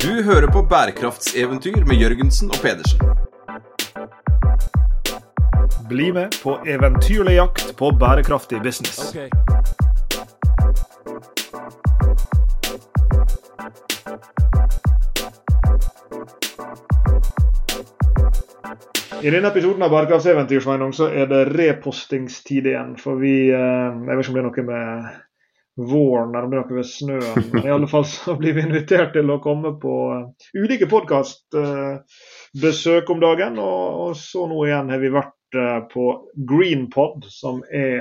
Du hører på bærekraftseventyr med Jørgensen og Pedersen. Bli med på eventyrlig jakt på bærekraftig business. I denne episoden av Bærekraftseventyr Sveinung, så er det repostingstid igjen. For vi eh, Jeg vet ikke om det er noe med våren eller om det er noe med snøen. Men i alle fall så blir vi invitert til å komme på eh, ulike podkastbesøk om dagen. Og, så nå igjen har vi vært eh, på Greenpod, som er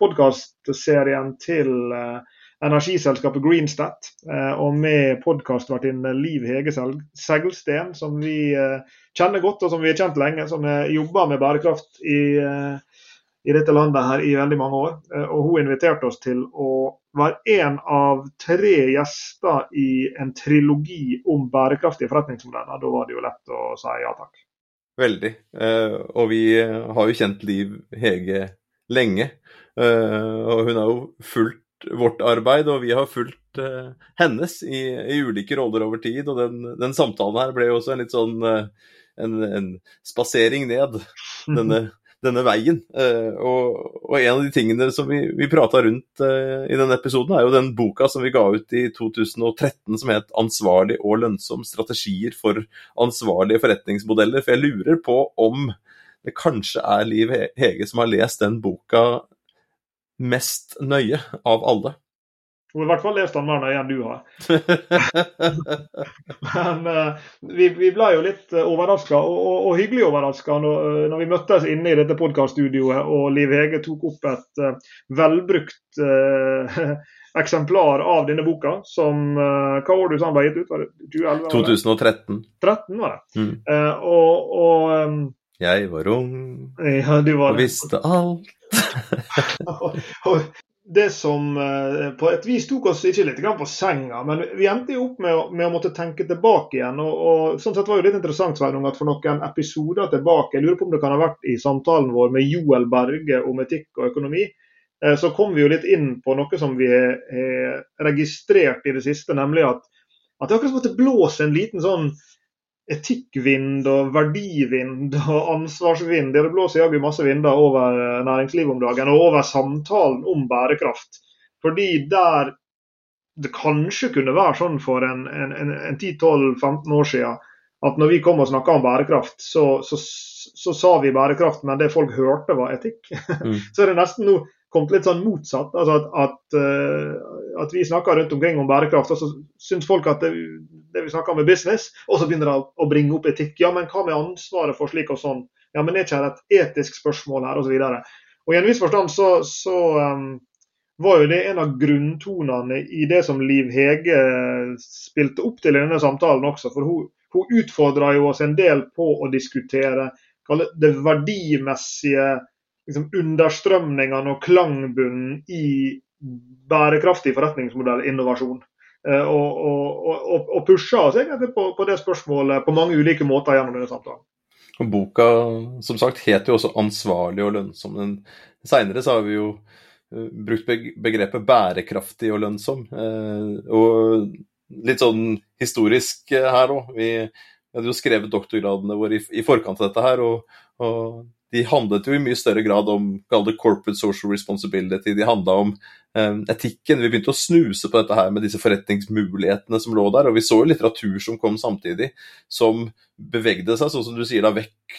podkastserien til eh, energiselskapet Greenstat. Eh, og med podkastvertinne Liv Hege Seglsten, som vi eh, kjenner godt og som vi har kjent lenge. Som har jobba med bærekraft i, eh, i dette landet her i veldig mange år. Eh, Og hun inviterte oss til å være en av tre gjester i en trilogi om bærekraftige forretningsmodeller. Da var det jo lett å si ja takk. Veldig. Eh, og vi har jo kjent Liv Hege lenge. Eh, og hun har jo fulgt vårt arbeid, og vi har fulgt eh, hennes i, i ulike roller over tid. Og den, den samtalen her ble jo også en litt sånn eh, en, en spasering ned denne, denne veien. Eh, og, og en av de tingene som vi, vi prata rundt eh, i denne episoden, er jo den boka som vi ga ut i 2013 som het 'Ansvarlig og lønnsom strategier for ansvarlige forretningsmodeller'. For jeg lurer på om det kanskje er Liv Hege som har lest den boka mest nøye av alle. Hun har i hvert fall lest den mer nøye enn du har. Men uh, vi, vi ble jo litt uh, overraska, og, og, og hyggelig overraska, når, eh, når vi møttes inne i dette podkaststudioet og Liv Hege tok opp et uh, velbrukt uh, eksemplar av denne boka, som eh, Hva var det du sa den ble gitt ut? Var det 2011? var det? 2013. 13 var det. Mm. Eh, og og um, Jeg var ung ja, var og visste alt. og, og det som eh, på et vis tok oss ikke litt på senga, men vi endte jo opp med, å- med å måtte tenke tilbake igjen. og, og sånn sett var jo litt interessant Sveinung, at for noen episoder tilbake, jeg lurer på om det kan ha vært i samtalen vår med Joel Berge om etikk og økonomi, eh, så kom vi jo litt inn på noe som vi har registrert i det siste, nemlig at, at det akkurat som at det blåser en liten sånn etikkvind og verdivind og ansvarsvind. Det blåser jaggu masse vinder over eh, næringslivet om dagen, og over samtalen om bærekraft. Fordi der det kanskje kunne være sånn for en, en, en, en 10-12-15 år siden at når vi kom og snakka om bærekraft, så, så, så sa vi bærekraft, men det folk hørte var etikk. Mm. så er det nesten nå kommet litt sånn motsatt. altså At, at, eh, at vi snakker rundt omkring om bærekraft, og så syns folk at det, det vi snakker om er business, og så begynner de å- bringe opp etikk. Ja, men hva med ansvaret for slik og sånn? Ja, men er ikke det et etisk spørsmål her, osv. Og, og i en viss forstand så, så um, var jo det en av grunntonene i det som Liv Hege spilte opp til i denne samtalen også. For hun, hun utfordra jo oss en del på å diskutere det, verdimessige liksom, understrømningene og klangbunnen i bærekraftig forretningsmodellinnovasjon. Eh, og, og, og, og pusha oss egentlig på, på det spørsmålet på mange ulike måter gjennom denne samtalen. Og boka, som sagt, het jo også 'Ansvarlig og lønnsom'. Men seinere har vi jo eh, brukt begrepet 'bærekraftig og lønnsom'. Eh, og litt sånn historisk eh, her òg. Vi hadde jo skrevet doktorgradene våre i, i forkant av dette her, og, og de handlet jo i mye større grad om corporate social responsibility. De handla om eh, etikken. Vi begynte å snuse på dette her med disse forretningsmulighetene som lå der, og vi så jo litteratur som kom samtidig, som bevegde seg, sånn som du sier, da vekk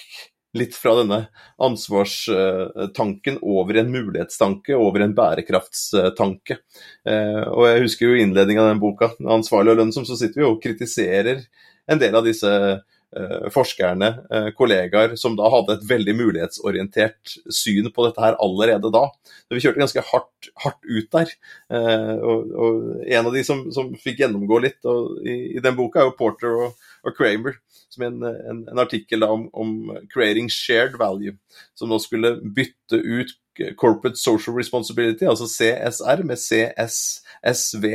litt fra denne ansvarstanken over en mulighetstanke, over en bærekraftstanke. Eh, og jeg husker jo innledningen av den boka, 'Ansvarlig og lønnsom', så sitter vi og kritiserer en del av disse forskerne, eh, kollegaer, som da hadde et veldig mulighetsorientert syn på dette her allerede da. Så vi kjørte ganske hardt, hardt ut der. Eh, og, og en av de som, som fikk gjennomgå litt og, i, i den boka, er jo Porter og, og Kramer, som er en, en, en artikkel om, om 'creating shared value', som nå skulle bytte ut Corporate Social Responsibility, altså CSR, med CSSV.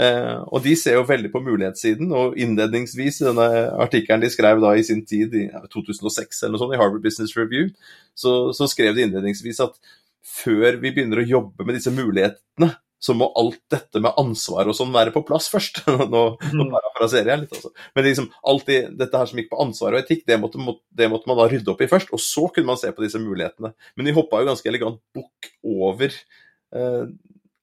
Eh, og de ser jo veldig på mulighetssiden, og innledningsvis i denne artikkelen de skrev da i sin tid, i 2006 eller noe sånt, i Harvard Business Review, så, så skrev de innledningsvis at før vi begynner å jobbe med disse mulighetene, så må alt dette med ansvar og sånn være på plass først. Nå, nå parafraserer jeg litt, altså. Men liksom, alt det, dette her som gikk på ansvar og etikk, det måtte, det måtte, man da rydde opp i først. Og så kunne man se på disse mulighetene. Men de hoppa jo ganske elegant bukk over eh,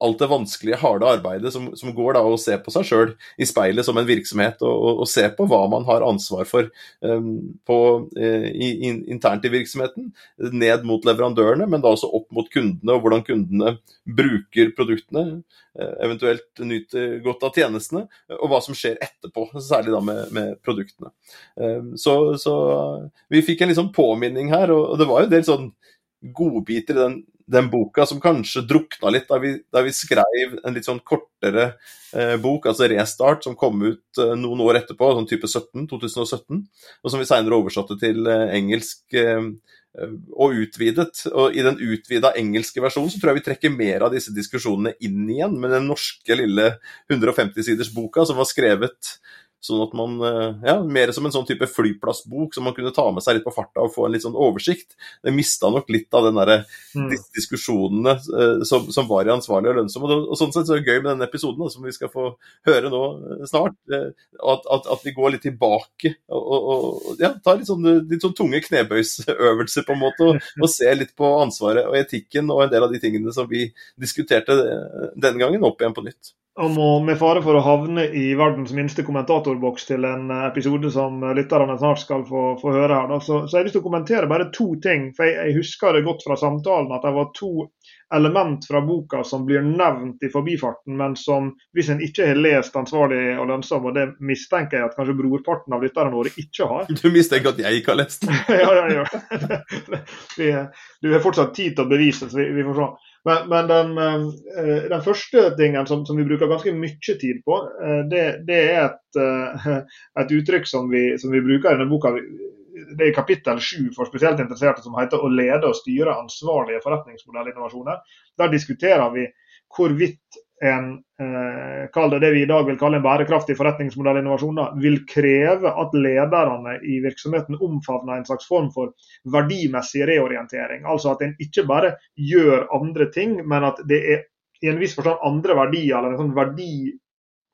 alt det vanskelige, harde arbeidet som, som går da å se på seg sjøl i speilet som en virksomhet, og, og, og, se på hva man har ansvar for um, på, uh, i, in, internt i virksomheten, ned mot leverandørene, men da også opp mot kundene, og hvordan kundene bruker produktene, uh, eventuelt nyter godt av tjenestene, og hva som skjer etterpå, særlig da med, med produktene. Um, så, så, vi fikk en liksom påminning her, og, og det var jo en del sånn godbiter i den den boka som kanskje drukna litt da vi, da vi skrev en litt sånn kortere eh, bok, altså Restart, som kom ut eh, noen år etterpå, sånn type 17, 2017, og som vi seinere oversatte til eh, engelsk eh, og utvidet. Og I den utvida engelske versjonen så tror jeg vi trekker mer av disse diskusjonene inn igjen, med den norske lille 150-siders boka som var skrevet Sånn at man eh, Ja, mer som en sånn type flyplassbok som man kunne ta med seg litt på farta og få en litt sånn oversikt. Det mista nok litt av den derre mm. diskusjonene uh, som, som, var i ansvarlig og lønnsom. Og, og, sånn sett så er det gøy med denne episoden, som vi skal få høre nå uh, snart. At, at, at, vi går litt tilbake og, og, og ja, tar litt sånn, litt sånn tunge knebøysøvelser, på en måte, og, og ser litt på ansvaret og etikken og en del av de tingene som vi diskuterte denne gangen, opp igjen på nytt. Og må, med fare for å havne i verdens minste kommentatorboks til en episode som lytterne snart skal få, få høre her, så, så jeg har lyst til å kommentere bare to ting. For jeg, jeg, husker det godt fra samtalen at det var to element fra boka som blir nevnt i forbifarten, men som hvis en ikke har lest 'Ansvarlig og lønnsom', og det mistenker jeg at kanskje brorparten av lytterne våre ikke har Du mistenker at jeg ikke har lest den? ja, ja, ja. du har fortsatt tid til å bevise, så vi, vi får se. Men, men den, eh, den, første tingen som, som, vi bruker ganske mye tid på, eh, det, det er et, eh, et, uttrykk som vi, som vi bruker i denne boka. Det er kapittel sju for spesielt interesserte som heter 'Å lede og styre ansvarlige forretningsmodellinnovasjoner'. Der diskuterer vi hvorvidt en eh, det vi i dag vil kalle en bærekraftig forretningsmodellinnovasjon, vil kreve at lederne i virksomheten omfavner en slags form for verdimessig reorientering. Altså at en ikke bare gjør andre ting, men at det er i en viss forstand andre verdier, eller en sånn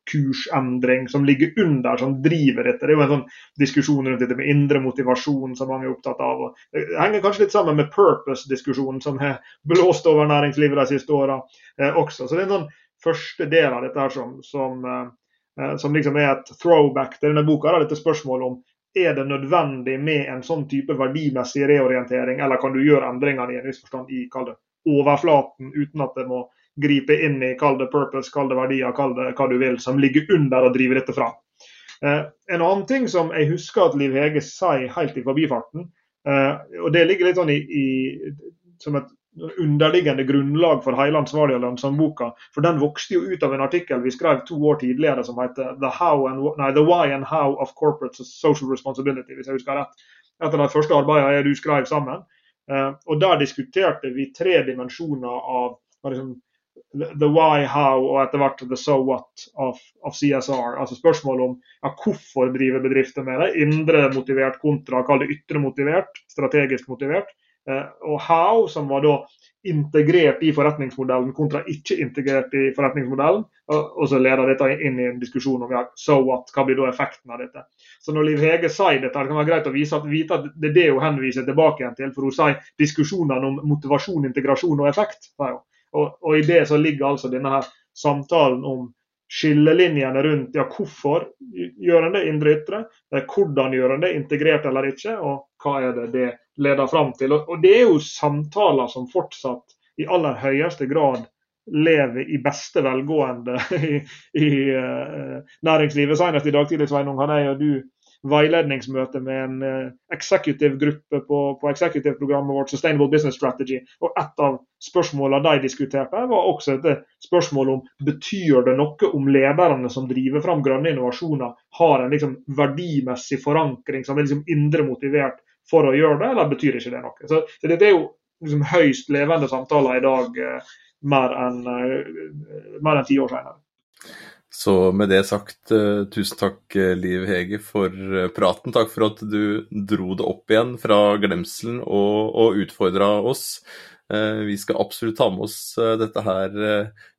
verdikursendring som ligger under, som driver dette. Det er jo en sånn diskusjon rundt dette med indre motivasjon som mange er opptatt av. Og det henger kanskje litt sammen med purpose-diskusjonen som har blåst over næringslivet de siste åra eh, også. Så det er en sånn første del av dette her som, som, eh, som liksom er et throwback til denne boka. Da, dette spørsmålet om er det nødvendig med en sånn type verdimessig reorientering, eller kan du gjøre endringene i en viss forstand i kall det, overflaten uten at det må gripe inn i kall det purpose, kall det verdier, kall det hva du vil, som ligger under og driver dette fram. Eh, en annen ting som jeg husker at Liv Hege sier helt i forbifarten, eh, og det ligger litt sånn i, i som et underliggende grunnlag for hele ansvarlig og lønnsom-boka. For den vokste jo ut av en artikkel vi skrev to år tidligere som heter The, and, nei, The Why and How of Corporate Social Responsibility, hvis jeg husker rett. Et av de første arbeidene du skrev sammen. Eh, og Der diskuterte vi tre dimensjoner av liksom, the why, how og etter hvert the so what of, of CSR. Altså spørsmål om ja, hvorfor driver bedrifter med det. Indre motivert kontra kall det ytre motivert, strategisk motivert. Eh, og how, som var da integrert i forretningsmodellen kontra ikke integrert i forretningsmodellen. Og så leder dette inn i en diskusjon om ja, so what, hva blir da effekten av dette. Så når Liv Hege sier dette, det kan være greit å vise at, vite at det er det hun henviser tilbake igjen til. For hun sier diskusjonene om motivasjon, integrasjon og effekt. Og, og i det så ligger altså denne her samtalen om skillelinjene rundt ja, hvorfor gjør en det indre ytre, hvordan gjør en det integrert eller ikke, og hva er det det leder fram til. Og Det er jo samtaler som fortsatt i aller høyeste grad lever i beste velgående i, i uh, næringslivet. Senest i dag tidlig Sveinung, hadde jeg og du veiledningsmøte med en uh, executive gruppe på, på executive-programmet vårt Sustainable Business Strategy. Og Et av spørsmålene de diskuterte, var også et spørsmål om betyr det noe om lederne som driver fram grønne innovasjoner, har en liksom, verdimessig forankring som er liksom indre motivert for å gjøre det, eller betyr ikke det noe? Så, så Dette er jo liksom, høyst levende samtaler i dag, eh, mer enn eh, en ti år senere. Så med det sagt, uh, tusen takk uh, Liv Hege for uh, praten. Takk for at du dro det opp igjen fra glemselen og, og utfordra oss. vi skal absolutt ta med oss dette her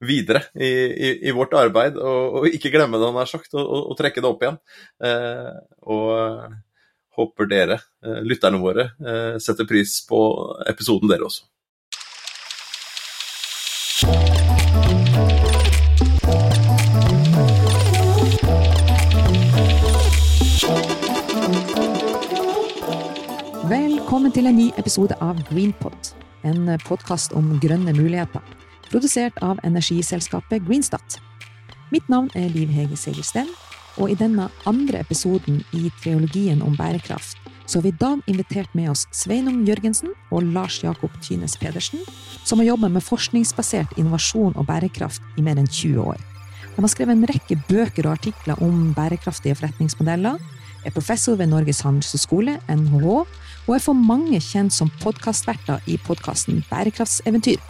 videre i, i, i vårt arbeid, og, og, ikke glemme det han har sagt, og, og trekke det opp igjen. og håper dere, lytterne våre, setter pris på episoden, dere også. Velkommen til en ny episode av Greenpod, en podkast om grønne muligheter. Produsert av energiselskapet Greenstat. Mitt navn er Liv Hege Segersten, og i denne andre episoden i triologien om bærekraft så har vi i dag invitert med oss Sveinung Jørgensen og Lars Jakob Tynes Pedersen, som har jobbet med forskningsbasert innovasjon og bærekraft i mer enn 20 år. De har skrevet en rekke bøker og artikler om bærekraftige forretningsmodeller, er professor ved Norges handelshøyskole, NHH, og er for mange kjent som podkastverter i podkasten Bærekraftseventyr.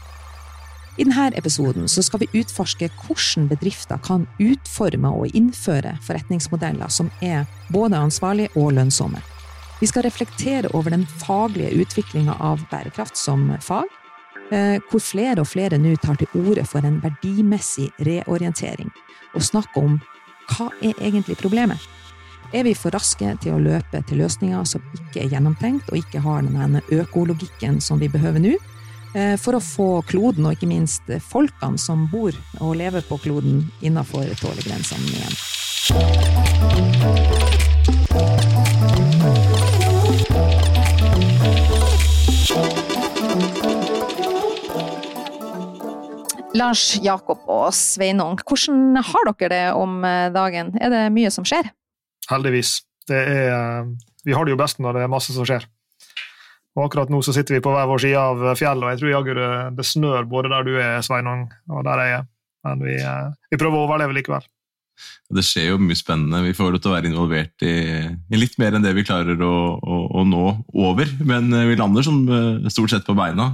I denne episoden skal vi utforske hvordan bedrifter kan utforme og innføre forretningsmodeller som er både ansvarlige og lønnsomme. Vi skal reflektere over den faglige utviklinga av bærekraft som fag, eh, hvor flere og flere nå tar til orde for en verdimessig reorientering, og snakke om hva er egentlig problemet? Er vi for raske til å løpe til løsninger som ikke er gjennomtenkt, og ikke har denne økologikken som vi behøver nå? Eh, for å få kloden, og ikke minst folkene som bor og lever på kloden, innafor tålegrensene igjen. Lars Jakob og Sveinung, hvordan har dere det om eh, dagen? Er det mye som skjer? Heldigvis. Er, eh, vi har det jo best når det er masse som skjer. Og akkurat nå så sitter vi på hver vår side av fjellet, og jeg tror jaggu det, snør både der du er, Sveinung, og der jeg er. Men vi, eh, vi prøver å overleve likevel. Det skjer jo mye spennende. Vi får lov til å være involvert i, i, litt mer enn det vi klarer å, å, å, nå over. Men eh, vi lander som stort sett på beina.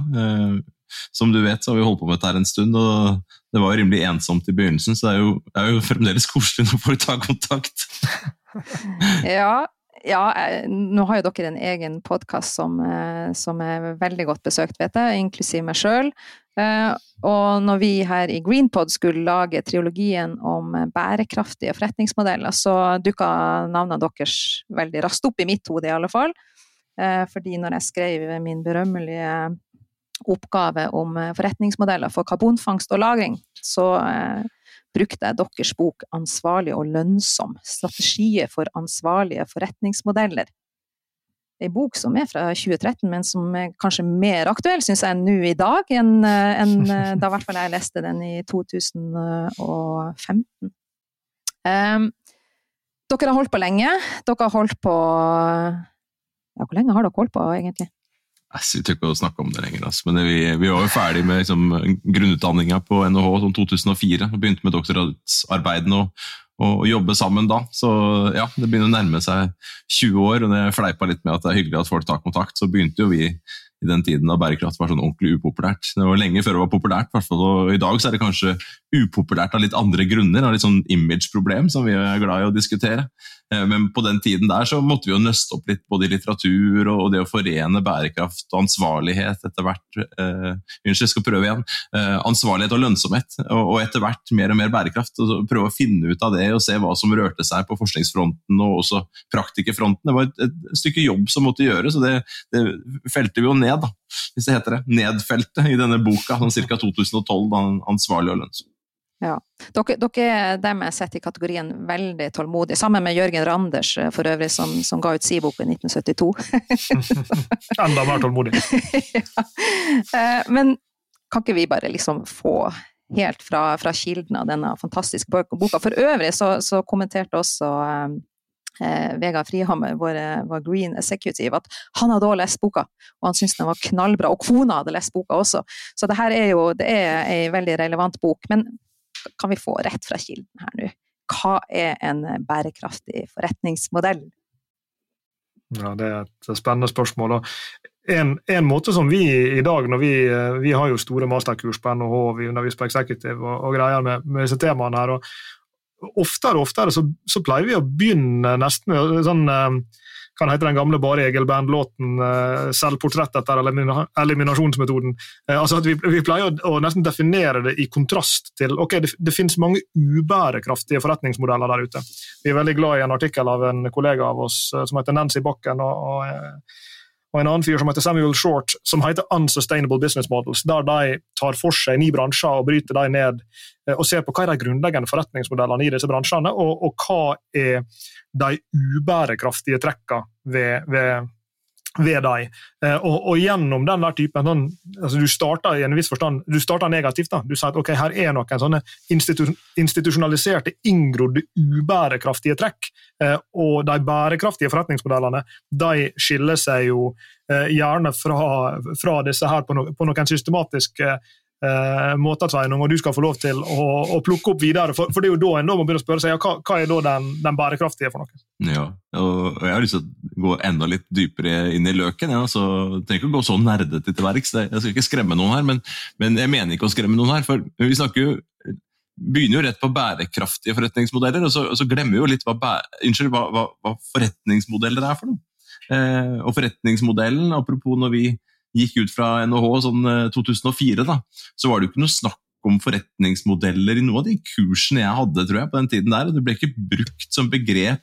Som du vet, så har vi holdt på med dette her en stund, og det var jo rimelig ensomt i begynnelsen, så det er jo, er jo fremdeles koselig når folk tar kontakt. ja, ja, eh, nå har jo dere en egen podkast som, eh, som, er veldig godt besøkt, vet jeg, inklusiv meg sjøl. Eh, og når vi her i Greenpod skulle lage triologien om bærekraftige forretningsmodeller, så dukka navnene deres veldig raskt opp i mitt hode, i alle fall. Fordi når jeg skrev min berømmelige oppgave om forretningsmodeller for karbonfangst og -lagring, så brukte jeg deres bok 'Ansvarlig og lønnsom strategier for ansvarlige forretningsmodeller'. En bok som er fra 2013, men som er kanskje mer aktuell, syns jeg, nå i dag enn, eh, enn eh, da i hvert fall jeg leste den i 2015. Um, ehm, dere har holdt på lenge. Dere har holdt på Ja, hvor lenge har dere holdt på, egentlig? Jeg tør ikke å snakke om det lenger, altså. men vi, vi, var jo ferdig med liksom, grunnutdanninga på NHH sånn 2004 og begynte med doktorgradsarbeidene og, og, jobbe sammen da. Så ja, det begynner å nærme seg 20 år, og det fleipa litt med at det er hyggelig at folk tar kontakt, så begynte jo vi i den tiden da bærekraft var sånn ordentlig upopulært. Det var lenge før det var populært, og i dag så er det kanskje upopulært av litt andre grunner, av litt sånn image-problem som vi er glad i å diskutere. Eh, men på den tiden der så måtte vi jo nøste opp litt både i litteratur og det å forene bærekraft og ansvarlighet etter hvert. Uh, unnskyld, jeg skal prøve igjen. Uh, ansvarlighet og lønnsomhet, og, etter hvert mer og mer bærekraft. og Prøve å finne ut av det og se hva som rørte seg på forskningsfronten og også praktikerfronten. Det var et, et stykke jobb som måtte gjøres, og det, det felte vi jo ned, da, hvis det heter det. Nedfeltet i denne boka, sånn ca. 2012, da, ansvarlig og lønnsom. Ja. Dere, dere er dem jeg setter i kategorien veldig tålmodige, sammen med Jørgen Randers eh, for øvrig, som, som ga ut si bok i 1972. Enda mer tålmodig. ja. Eh, men kan ikke vi bare liksom få helt fra, fra kilden av denne fantastiske boka? For øvrig så, så kommenterte også eh, eh Vegard Frihammer, vår, vår, Green Executive, at han hadde også lest boka, og han syntes den var knallbra. Og kona hadde lest boka også. Så det her er jo det er ei veldig relevant bok. Men kan vi få rett fra kilden her nå. Hva er en bærekraftig forretningsmodell? Ja, Det er et spennende spørsmål. En, en, måte som vi i dag, når vi, vi har jo store masterkurs på NHH, vi underviser på executive og, og greier med, med, disse temaene her. og oftere og oftere så, så, pleier vi å begynne nesten med sånn eh, heter den gamle Bare Egil-bandlåten uh, 'Selvportrett etter eliminasjonsmetoden'. Uh, altså at vi, vi pleier å, å, nesten definere det i kontrast til ok, det, det finnes mange ubærekraftige forretningsmodeller der ute. Vi er veldig glad i en artikkel av en kollega av oss som heter Nancy Bakken. og, og og en annen fyr som heter Samuel Short, som heter Unsustainable Business Models, der de tar for seg ni bransjer og bryter dem ned og ser på hva er de grunnleggende forretningsmodellene i disse bransjene, og, og hva er de ubærekraftige trekkene ved, ved, ved dem. Eh, og, og, gjennom den der typen sånn, altså Du starter i en viss forstand, du starter negativt. da, Du sier at ok, her er noen sånne institu institusjonaliserte, inngrodde, ubærekraftige trekk. Eh, og de bærekraftige forretningsmodellene de skiller seg jo eh, gjerne fra, fra disse her på, no, på noen systematiske eh, måter, Sveinung, og du skal få lov til å, å plukke opp videre. For, for, det er jo da en da må begynne å spørre seg ja, hva, hva er da den, den, bærekraftige for noe? Ja, og jeg har lyst til å gå enda litt dypere inn i løken. Ja, så trenger ikke å gå så nerdete til verks. Jeg skal ikke skremme noen her, men, men, jeg mener ikke å skremme noen her. for vi snakker jo begynner jo rett på bærekraftige forretningsmodeller, og så, og så glemmer vi jo litt hva, unnskyld, hva, hva, hva, forretningsmodeller er for noe. Eh, og forretningsmodellen, apropos når vi gikk ut fra NHH sånn 2004, eh, da, så var det jo ikke noe snakk om forretningsmodeller i noe av de kursene jeg hadde tror jeg, på den tiden der. og Det ble ikke brukt som begrep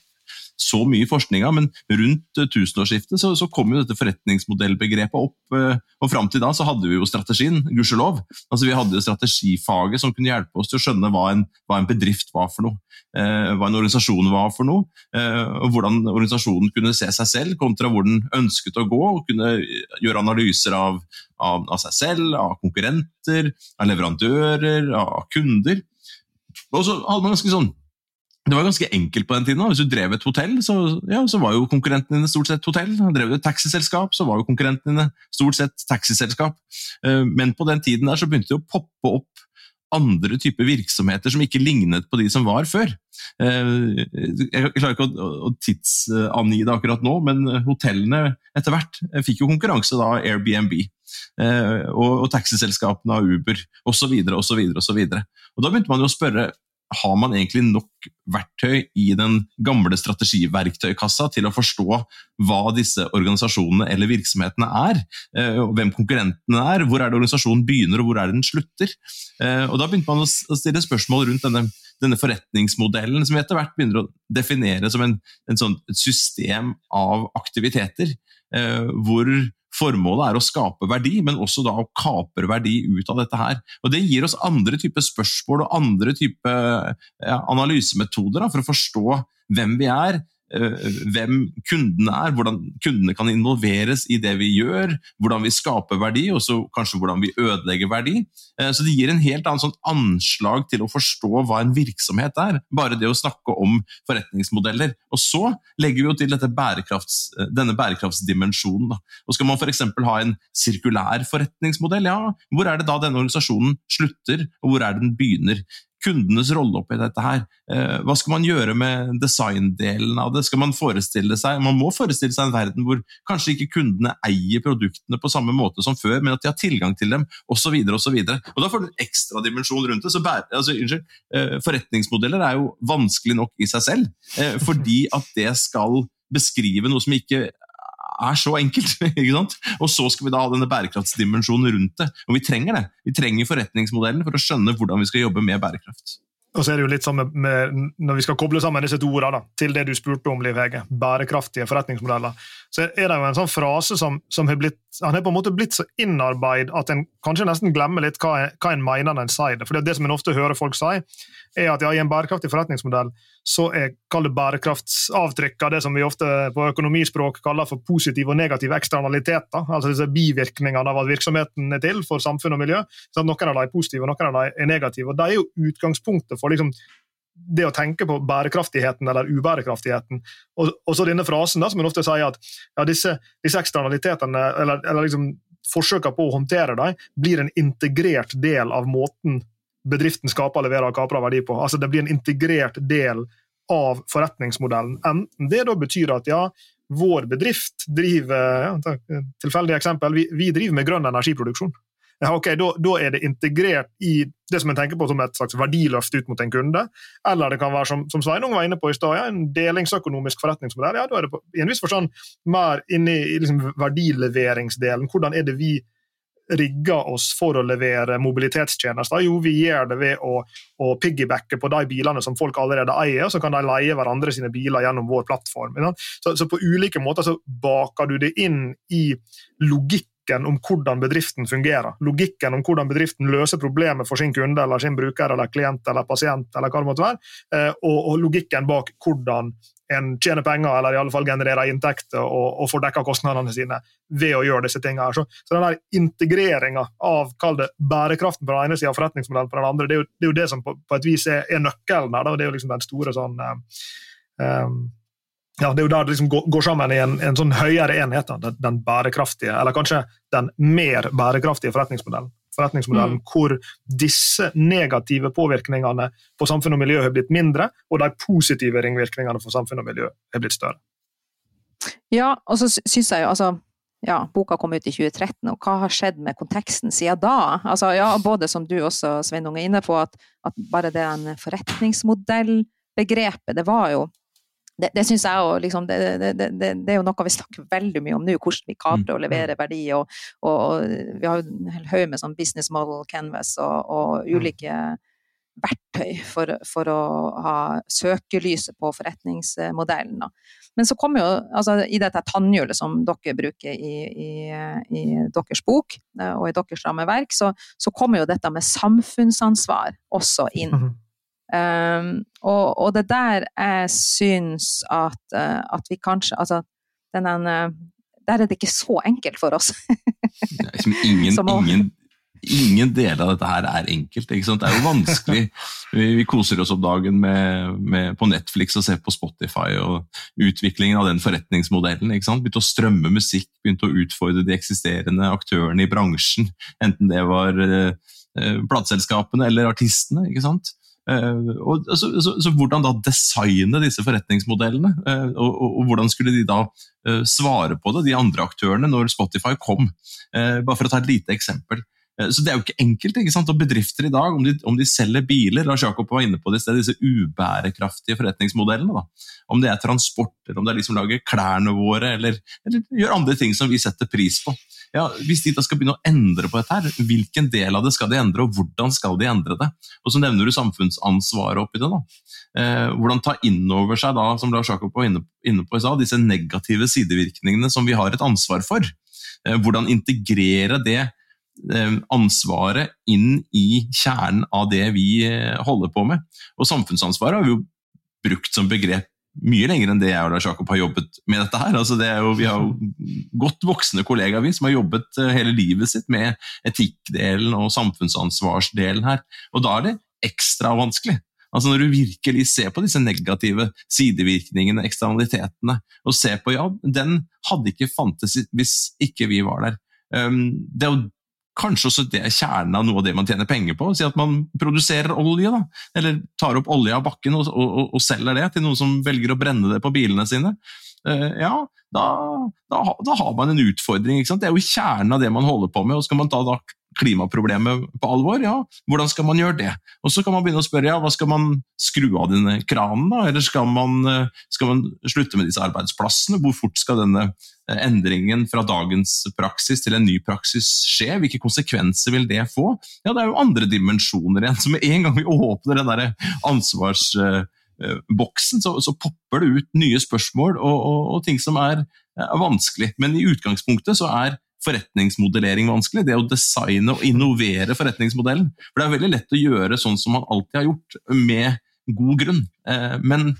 så mye i forskninga, men rundt uh, tusenårsskiftet så, så, kom jo dette forretningsmodellbegrepet opp. Uh, og Fram til da så hadde vi jo strategien, gudskjelov. Altså, vi hadde jo strategifaget som kunne hjelpe oss til å skjønne hva en, hva en bedrift var for noe. Uh, hva en organisasjon var for noe, og hvordan organisasjonen kunne se seg selv kontra hvor den ønsket å gå, og kunne gjøre analyser av, av, av seg selv, av konkurrenter, av leverandører, av kunder. Og så hadde man ganske sånn det var ganske enkelt på den tiden. Hvis du drev et hotell, så, ja, så var jo konkurrentene dine stort sett hotell. Drev du et taxiselskap, så var jo konkurrentene dine stort sett taxiselskap. Eh, men på den tiden der så begynte det å poppe opp andre typer virksomheter som ikke lignet på de som var før. Eh, jeg klarer ikke å tidsangi det akkurat nå, men hotellene etter hvert fikk jo konkurranse av Airbnb. Eh, og, taxiselskapene av Uber osv. osv. Da begynte man jo å spørre har man egentlig nok verktøy i den gamle strategiverktøykassa til å forstå hva disse organisasjonene eller virksomhetene er, eh, hvem konkurrentene er, hvor er det organisasjonen begynner og hvor er det den slutter. Eh, og Da begynte man å stille spørsmål rundt denne, denne forretningsmodellen, som vi etter hvert begynner å definere som en, en sånn, et system av aktiviteter, hvor Formålet er å skape verdi, men også da å kapre verdi ut av dette her. Og Det gir oss andre typer spørsmål og andre typer ja, analysemetoder da, for å forstå hvem vi er, Eh, hvem kundene er, hvordan kundene kan involveres i det vi gjør, hvordan vi skaper verdi, og så kanskje hvordan vi ødelegger verdi. Eh, så det gir en helt annen sånn anslag til å forstå hva en virksomhet er. Bare det å snakke om forretningsmodeller. Og så legger vi jo til bærekrafts, eh, denne bærekraftsdimensjonen. Og skal man f.eks. ha en sirkulær forretningsmodell, ja, hvor er det da denne organisasjonen slutter, og hvor er det den begynner? Kundenes rolle oppi dette her. Eh, hva skal man gjøre med designdelen av det? Skal Man forestille seg, man må forestille seg en verden hvor kanskje ikke kundene eier produktene på samme måte som før, men at de har tilgang til dem, osv. osv. Da får du en ekstra dimensjon rundt det. så bære, altså, unnskyld, eh, Forretningsmodeller er jo vanskelig nok i seg selv, eh, fordi at det skal beskrive noe som ikke er så enkelt. ikke sant? Og så skal vi da ha denne bærekraftsdimensjonen rundt det. Og vi trenger det. Vi trenger forretningsmodellen for å skjønne hvordan vi skal jobbe med bærekraft. Og så er det jo litt med, med, Når vi skal koble sammen disse to ordene til det du spurte om, Liv Hege, bærekraftige forretningsmodeller, så er det jo en sånn frase som, som har blitt han er på en måte blitt så innarbeid at en kanskje nesten glemmer litt hva, hva en mener når en sier det. For det, det som en ofte hører folk si, er at ja, i en bærekraftig forretningsmodell så er kall det bærekraftsavtrykk av det som vi ofte på økonomispråk kaller for positive og negative eksternaliteter. Altså disse bivirkningene av at virksomheten er til for samfunn og miljø. Så Noen av dem er positive, og noen av dem er negative. og Det er jo utgangspunktet for liksom det å tenke på bærekraftigheten eller ubærekraftigheten. Og, og så denne frasen da, som en ofte sier at ja, disse, disse eksternalitetene, eller, eller liksom forsøkene på å håndtere dem, blir en integrert del av måten bedriften skaper, leverer og kaprer verdi på. Altså Det blir en integrert del av forretningsmodellen. Enten det da betyr at ja, vår bedrift driver ja, tilfeldig eksempel, vi, vi driver med grønn energiproduksjon. Ja, ok, da, da, er det integrert i det som en tenker på som et slags verdiløft ut mot en kunde. Eller det kan være, som, som Sveinung var inne på i stad, ja, en delingsøkonomisk forretningsmodell. ja, Da er det på, i en viss forstand mer inne i liksom, verdileveringsdelen. Hvordan er det vi rigger oss for å levere mobilitetstjenester? Jo, vi gjør det ved å, å piggybacke på de bilene som folk allerede eier, og så kan de leie hverandre sine biler gjennom vår plattform. Så, så på ulike måter så baker du det inn i logikk logikken om hvordan bedriften fungerer. Logikken om hvordan bedriften løser problemet for sin kunde eller sin bruker eller klient eller pasient. eller hva det måtte være, eh, og, og logikken bak hvordan en tjener penger eller i alle fall genererer inntekter og, og får dekka kostnadene sine ved å gjøre disse tingene. Så, så den integreringa av kall det, bærekraften på den ene sida og forretningsmodellen på den andre, det er jo det, er jo det som på, på, et vis er, er nøkkelen her. Det er jo liksom den store sånn um, ja, det er jo der det liksom går, går, sammen i en, en, sånn høyere enhet, den, den, bærekraftige, eller kanskje den mer bærekraftige forretningsmodellen. Forretningsmodellen mm. Hvor disse negative påvirkningene på samfunn og miljø har blitt mindre, og de positive ringvirkningene for samfunn og miljø har blitt større. Ja, og så syns jeg jo altså ja, boka kom ut i 2013, og hva har skjedd med konteksten siden da? Altså, ja, både som du også, Sveinung, er inne på, at, at bare det forretningsmodellbegrepet, det var jo det, det syns jeg òg liksom, det, det, det, er jo noe vi snakker veldig mye om nå, hvordan vi kaprer å mm, mm. verdi. Og, og, og, vi har jo en hel haug med sånn business model canvas og, og mm. ulike verktøy for, for, å ha søkelyset på forretningsmodellen. Men så kommer jo, altså i dette tannhjulet som dere bruker i, i, i, deres bok eh, og i deres rammeverk, så, så kommer jo dette med samfunnsansvar også inn. Um, og, og, det der jeg syns at, uh, at vi kanskje Altså, den Der er det ikke så enkelt for oss. liksom ingen, å, ingen, ingen deler av dette her er enkelt. Det er jo vanskelig. Vi, vi koser oss om dagen med, med, på Netflix og ser på Spotify og utviklingen av den forretningsmodellen. Begynte å strømme musikk, begynte å utfordre de eksisterende aktørene i bransjen. Enten det var uh, plateselskapene eller artistene. ikke sant? Uh, og, så, så, så, Hvordan da designe disse forretningsmodellene? Uh, og, og, og, hvordan skulle de da uh, svare på det, de andre aktørene, når Spotify kom? bare for å ta et lite eksempel. så Det er jo ikke enkelt. ikke sant? Og Bedrifter i dag, om de, om de selger biler Lars Jakob var inne på det, det er disse ubærekraftige forretningsmodellene. da. Om det er transport, eller om det er de som lager klærne våre, eller, eller gjør andre ting som vi setter pris på ja, Hvis de da skal begynne å endre på dette, her, hvilken del av det skal de endre, og hvordan skal de endre det? Og Så nevner du samfunnsansvaret oppi det. da. Eh, hvordan ta inn over seg da, som Lars Jakob var inne, på disse negative sidevirkningene som vi har et ansvar for. Eh, hvordan integrere det eh, ansvaret inn i kjernen av det vi eh, holder på med. Og samfunnsansvaret har vi jo brukt som begrep mye lenger enn det jeg og Lars Jakob har jobbet med dette her. Altså det jo, vi har jo godt voksne kollegaer vi, som har jobbet eh, hele livet sitt med etikkdelen og samfunnsansvarsdelen her. Og da er det ekstra vanskelig. Altså Når du virkelig ser på disse negative sidevirkningene, eksternalitetene, og ser på ja, den hadde ikke fantes hvis ikke vi var der. Um, det er jo Kanskje også det er kjernen av noe av det man tjener penger på. Si at man produserer olje, da. eller tar opp olje av bakken og, og, og, selger det til noen som velger å brenne det på bilene sine. Uh, ja, da, da, da, har man en utfordring. Det er jo kjernen av det man holder på med. og Skal man ta da klimaproblemet på alvor, ja, hvordan skal man gjøre det? Og Så kan man begynne å spørre ja, hva skal man skru av denne kranen, da? Eller skal man, eh, skal man slutte med disse arbeidsplassene? Hvor fort skal denne eh, endringen fra dagens praksis til en ny praksis skje? Hvilke konsekvenser vil det få? Ja, Det er jo andre dimensjoner igjen. Så med en gang vi åpner den der ansvarsboksen, så, så, popper det ut nye spørsmål og, og, og ting som er, er vanskelig. Men i utgangspunktet så er forretningsmodellering vanskelig. Det å designe og innovere forretningsmodellen. For det er veldig lett å gjøre sånn som man alltid har gjort, med god grunn. Eh, men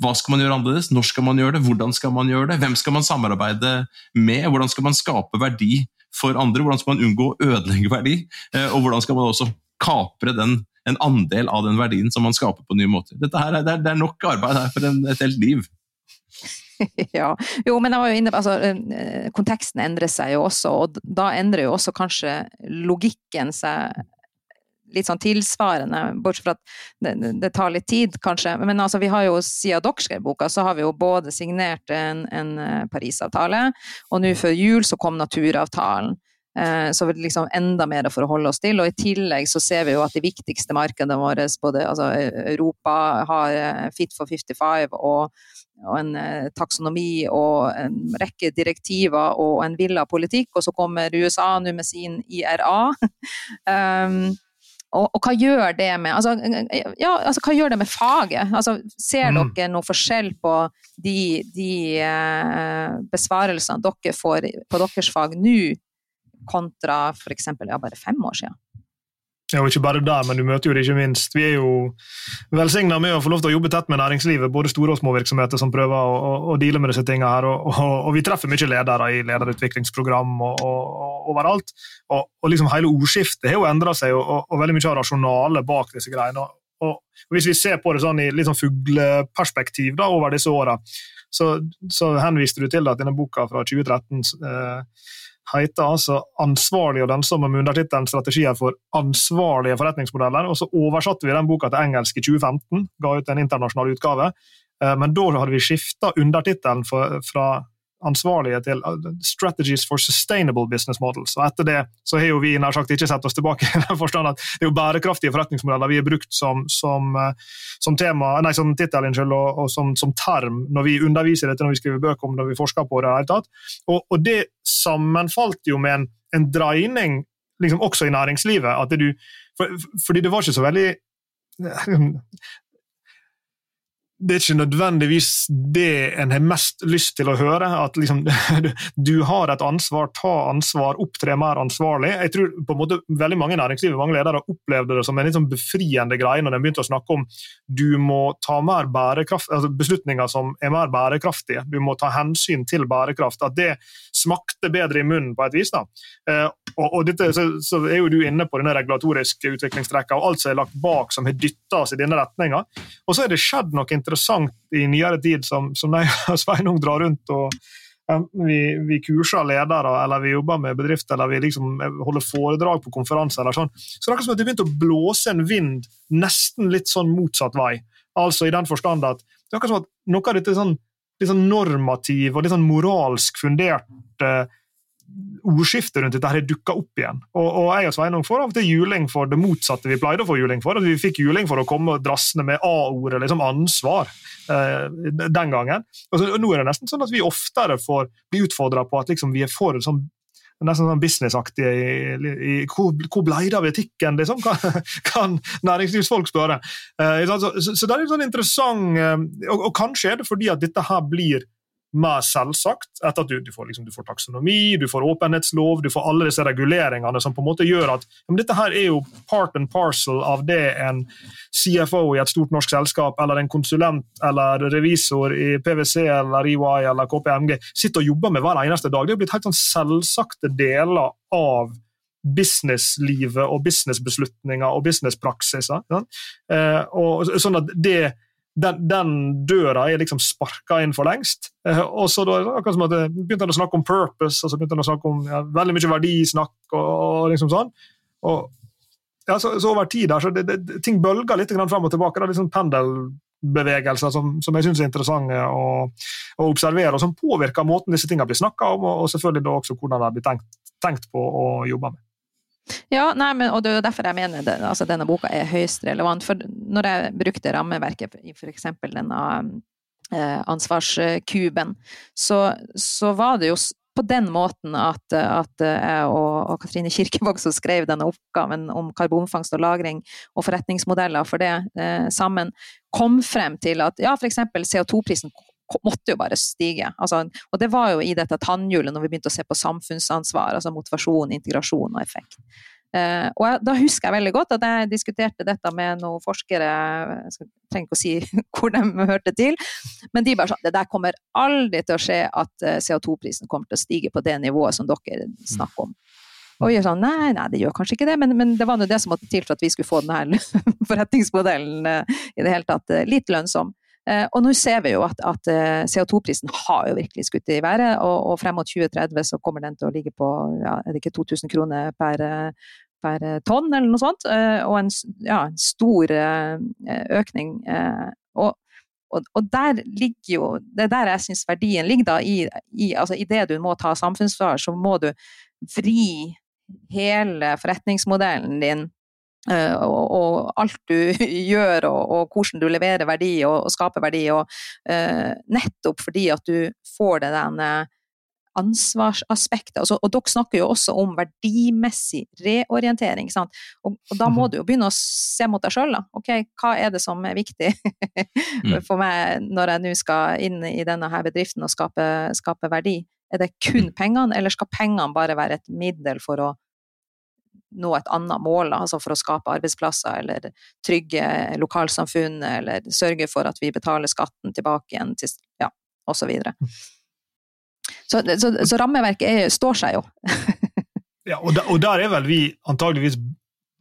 hva skal man gjøre annerledes? Når skal man gjøre det? Hvordan skal man gjøre det? Hvem skal man samarbeide med? Hvordan skal man skape verdi for andre? Hvordan skal man unngå å ødelegge verdi? Eh, og hvordan skal man også kapre den, en andel av den verdien som man skaper på nye måter? Dette her, det, er, det er nok arbeid her for en, et helt liv. ja. Jo, men jeg var jo inne på altså, eh, Konteksten endrer seg jo også, og da endrer jo også kanskje logikken seg litt sånn tilsvarende, bortsett fra at det, det, tar litt tid, kanskje. Men altså, vi har jo, siden dere skrev boka, så har vi jo både signert en, en eh, Parisavtale, og nå før jul så kom naturavtalen. Eh, så liksom enda mer for å forholde oss til. Og i tillegg så ser vi jo at de viktigste markedene våre, både altså Europa har eh, Fit for 55 og, og en eh, taksonomi og en rekke direktiver og en villa politikk, og så kommer USA nå med sin IRA. um, Og, og, hva gjør det med altså, ja, altså, hva gjør det med faget? Altså, ser mm. dere noe forskjell på de, de uh, besvarelsene dere får på deres fag nå kontra f.eks. Ja, bare fem år siden. Ja, og ikke bare der, men du møter jo det ikke minst. Vi er jo velsigna med å få lov til å jobbe tett med næringslivet, både store og små virksomheter som prøver å, å, å deale med disse tingene her. Og, og, og, vi treffer mye ledere i lederutviklingsprogram og, overalt. Og, liksom hele ordskiftet har jo endra seg, og, veldig mye av rasjonalet bak disse greiene. Og, hvis vi ser på det sånn i litt sånn fugleperspektiv da, over disse åra, så, så, henviste du til at denne boka fra 2013 eh, heter altså 'Ansvarlig og lønnsomme' med undertittelen 'Strategier for ansvarlige forretningsmodeller'. og Så oversatte vi den boka til engelsk i 2015, ga ut en internasjonal utgave. Eh, men da hadde vi skifta undertittelen fra ansvarlige til uh, Strategies for Sustainable Business Models. Og etter det så har jo vi nær sagt ikke sett oss tilbake i den forstand at det er jo bærekraftige forretningsmodeller vi har brukt som, som, uh, som tema, nei, som tittel og, og som, som, term når vi underviser dette, når vi skriver bøker om det, når vi forsker på det. hele tatt. Og, og det sammenfalt jo med en, en dreining liksom også i næringslivet. at du, for, fordi det var ikke så veldig det er ikke nødvendigvis det en har mest lyst til å høre. At liksom, du har et ansvar, ta ansvar, opptre mer ansvarlig. Jeg tror på en måte veldig mange næringslivet mange ledere opplevde det som en litt sånn befriende greie når de begynte å snakke om du må ta mer altså beslutninger som er mer bærekraftige. Du må ta hensyn til bærekraft. At det smakte bedre i munnen på et vis. da. Eh, og, og dette, så, så, er jo du inne på denne regulatoriske utviklingstrekka og alt som er lagt bak som har dytta oss i denne retninga. Og så er det skjedd noe interessant i nyere tid, som, som Sveinung drar rundt og vi, vi, kurser ledere, eller vi jobber med bedrifter, eller vi liksom holder foredrag på konferanser. eller sånn. Så det er akkurat som at det begynte å blåse en vind nesten litt sånn motsatt vei. Altså i den forstand at det er akkurat som at noe av dette sånn, litt sånn normativ og litt sånn moralsk funderte uh, ordskiftet rundt dette her dukka opp igjen. Og, og, jeg og Sveinung får av og til juling for det motsatte vi pleide å få juling for. at Vi fikk juling for å komme drassende med A-ordet, liksom ansvar, eh, den gangen. Og, så, og Nå er det nesten sånn at vi oftere får bli utfordra på at liksom, vi er for sånn nesten sånn businessaktige i, i, Hvor, hvor blei det av etikken, liksom? Kan, kan næringslivsfolk spørre. Eh, så, så, så, det er litt sånn interessant, eh, og, og, kanskje er det fordi at dette her blir mer selvsagt. etter at du, du, får, liksom, du, får, taksonomi, du får åpenhetslov, du får alle disse reguleringene som på en måte gjør at men dette her er jo part and parcel av det en CFO i et stort norsk selskap eller en konsulent eller revisor i PwC eller EY eller KPMG sitter og jobber med hver eneste dag. Det er blitt helt sånn selvsagte deler av businesslivet og businessbeslutninger og businesspraksiser. Ja? Eh, sånn at det den, den, døra er liksom sparka inn for lengst. Eh, og så da, akkurat som at begynte han å snakke om purpose, og så begynte han å snakke om ja, veldig mye verdisnakk. og, og liksom sånn. Og, ja, så, så, over tid der, så det, det, ting bølger litt fram og tilbake. Det er liksom pendelbevegelser som, som jeg syns er interessante å, å, observere, og som påvirker måten disse tingene blir snakka om, og, og selvfølgelig da også hvordan de blir tenkt, tenkt på å jobbe med. Ja, nei, men, og det er derfor jeg mener det, altså denne boka er høyst relevant. For når jeg brukte rammeverket i f.eks. denne eh, ansvarskuben, så, så, var det jo på den måten at, at jeg og, og Katrine Kirkevåg som skrev denne oppgaven om karbonfangst og -lagring og forretningsmodeller for det eh, sammen, kom frem til at ja, f.eks. CO2-prisen måtte jo bare stige. Altså, og det var jo i dette tannhjulet når vi begynte å se på samfunnsansvar, altså motivasjon, integrasjon og effekt. Uh, og jeg, da husker jeg veldig godt at jeg diskuterte dette med noen forskere, jeg trenger ikke å si hvor de hørte til, men de bare sa det der kommer aldri til å skje at eh, CO2-prisen kommer til å stige på det nivået som dere snakker om. Og vi gjør sånn nei, nei, det gjør kanskje ikke det, men, men det var nå det som måtte til for at vi skulle få denne forretningsmodellen i det hele tatt litt lønnsom. Eh, og nå ser vi jo at, at eh, CO2-prisen har jo virkelig skutt i været, og, og, frem mot 2030 så kommer den til å ligge på ja, er det ikke 2000 kroner per, per tonn, eller noe sånt. Eh, og en, ja, stor økning. Og, og, og, der ligger jo Det er der jeg syns verdien ligger, da. I, i, altså, i det du må ta samfunnsansvar, så må du vri hele forretningsmodellen din og, og, alt du gjør og, og, hvordan du leverer verdi og, og skaper verdi, og uh, nettopp fordi at du får det denne ansvarsaspektet. Altså, og dere snakker jo også om verdimessig reorientering. Og, og, da må mhm. du jo begynne å se mot deg sjøl. Ok, hva er det som er viktig mm. for meg når jeg nå skal inn i denne her bedriften og skape, skape verdi? Er det kun mm. pengene, eller skal pengene bare være et middel for å nå et annet mål, altså for å skape arbeidsplasser eller trygge lokalsamfunn, eller sørge for at vi betaler skatten tilbake igjen, til, ja, osv. Så, så, så rammeverket er, står seg jo. ja, og der, og der, er vel vi antageligvis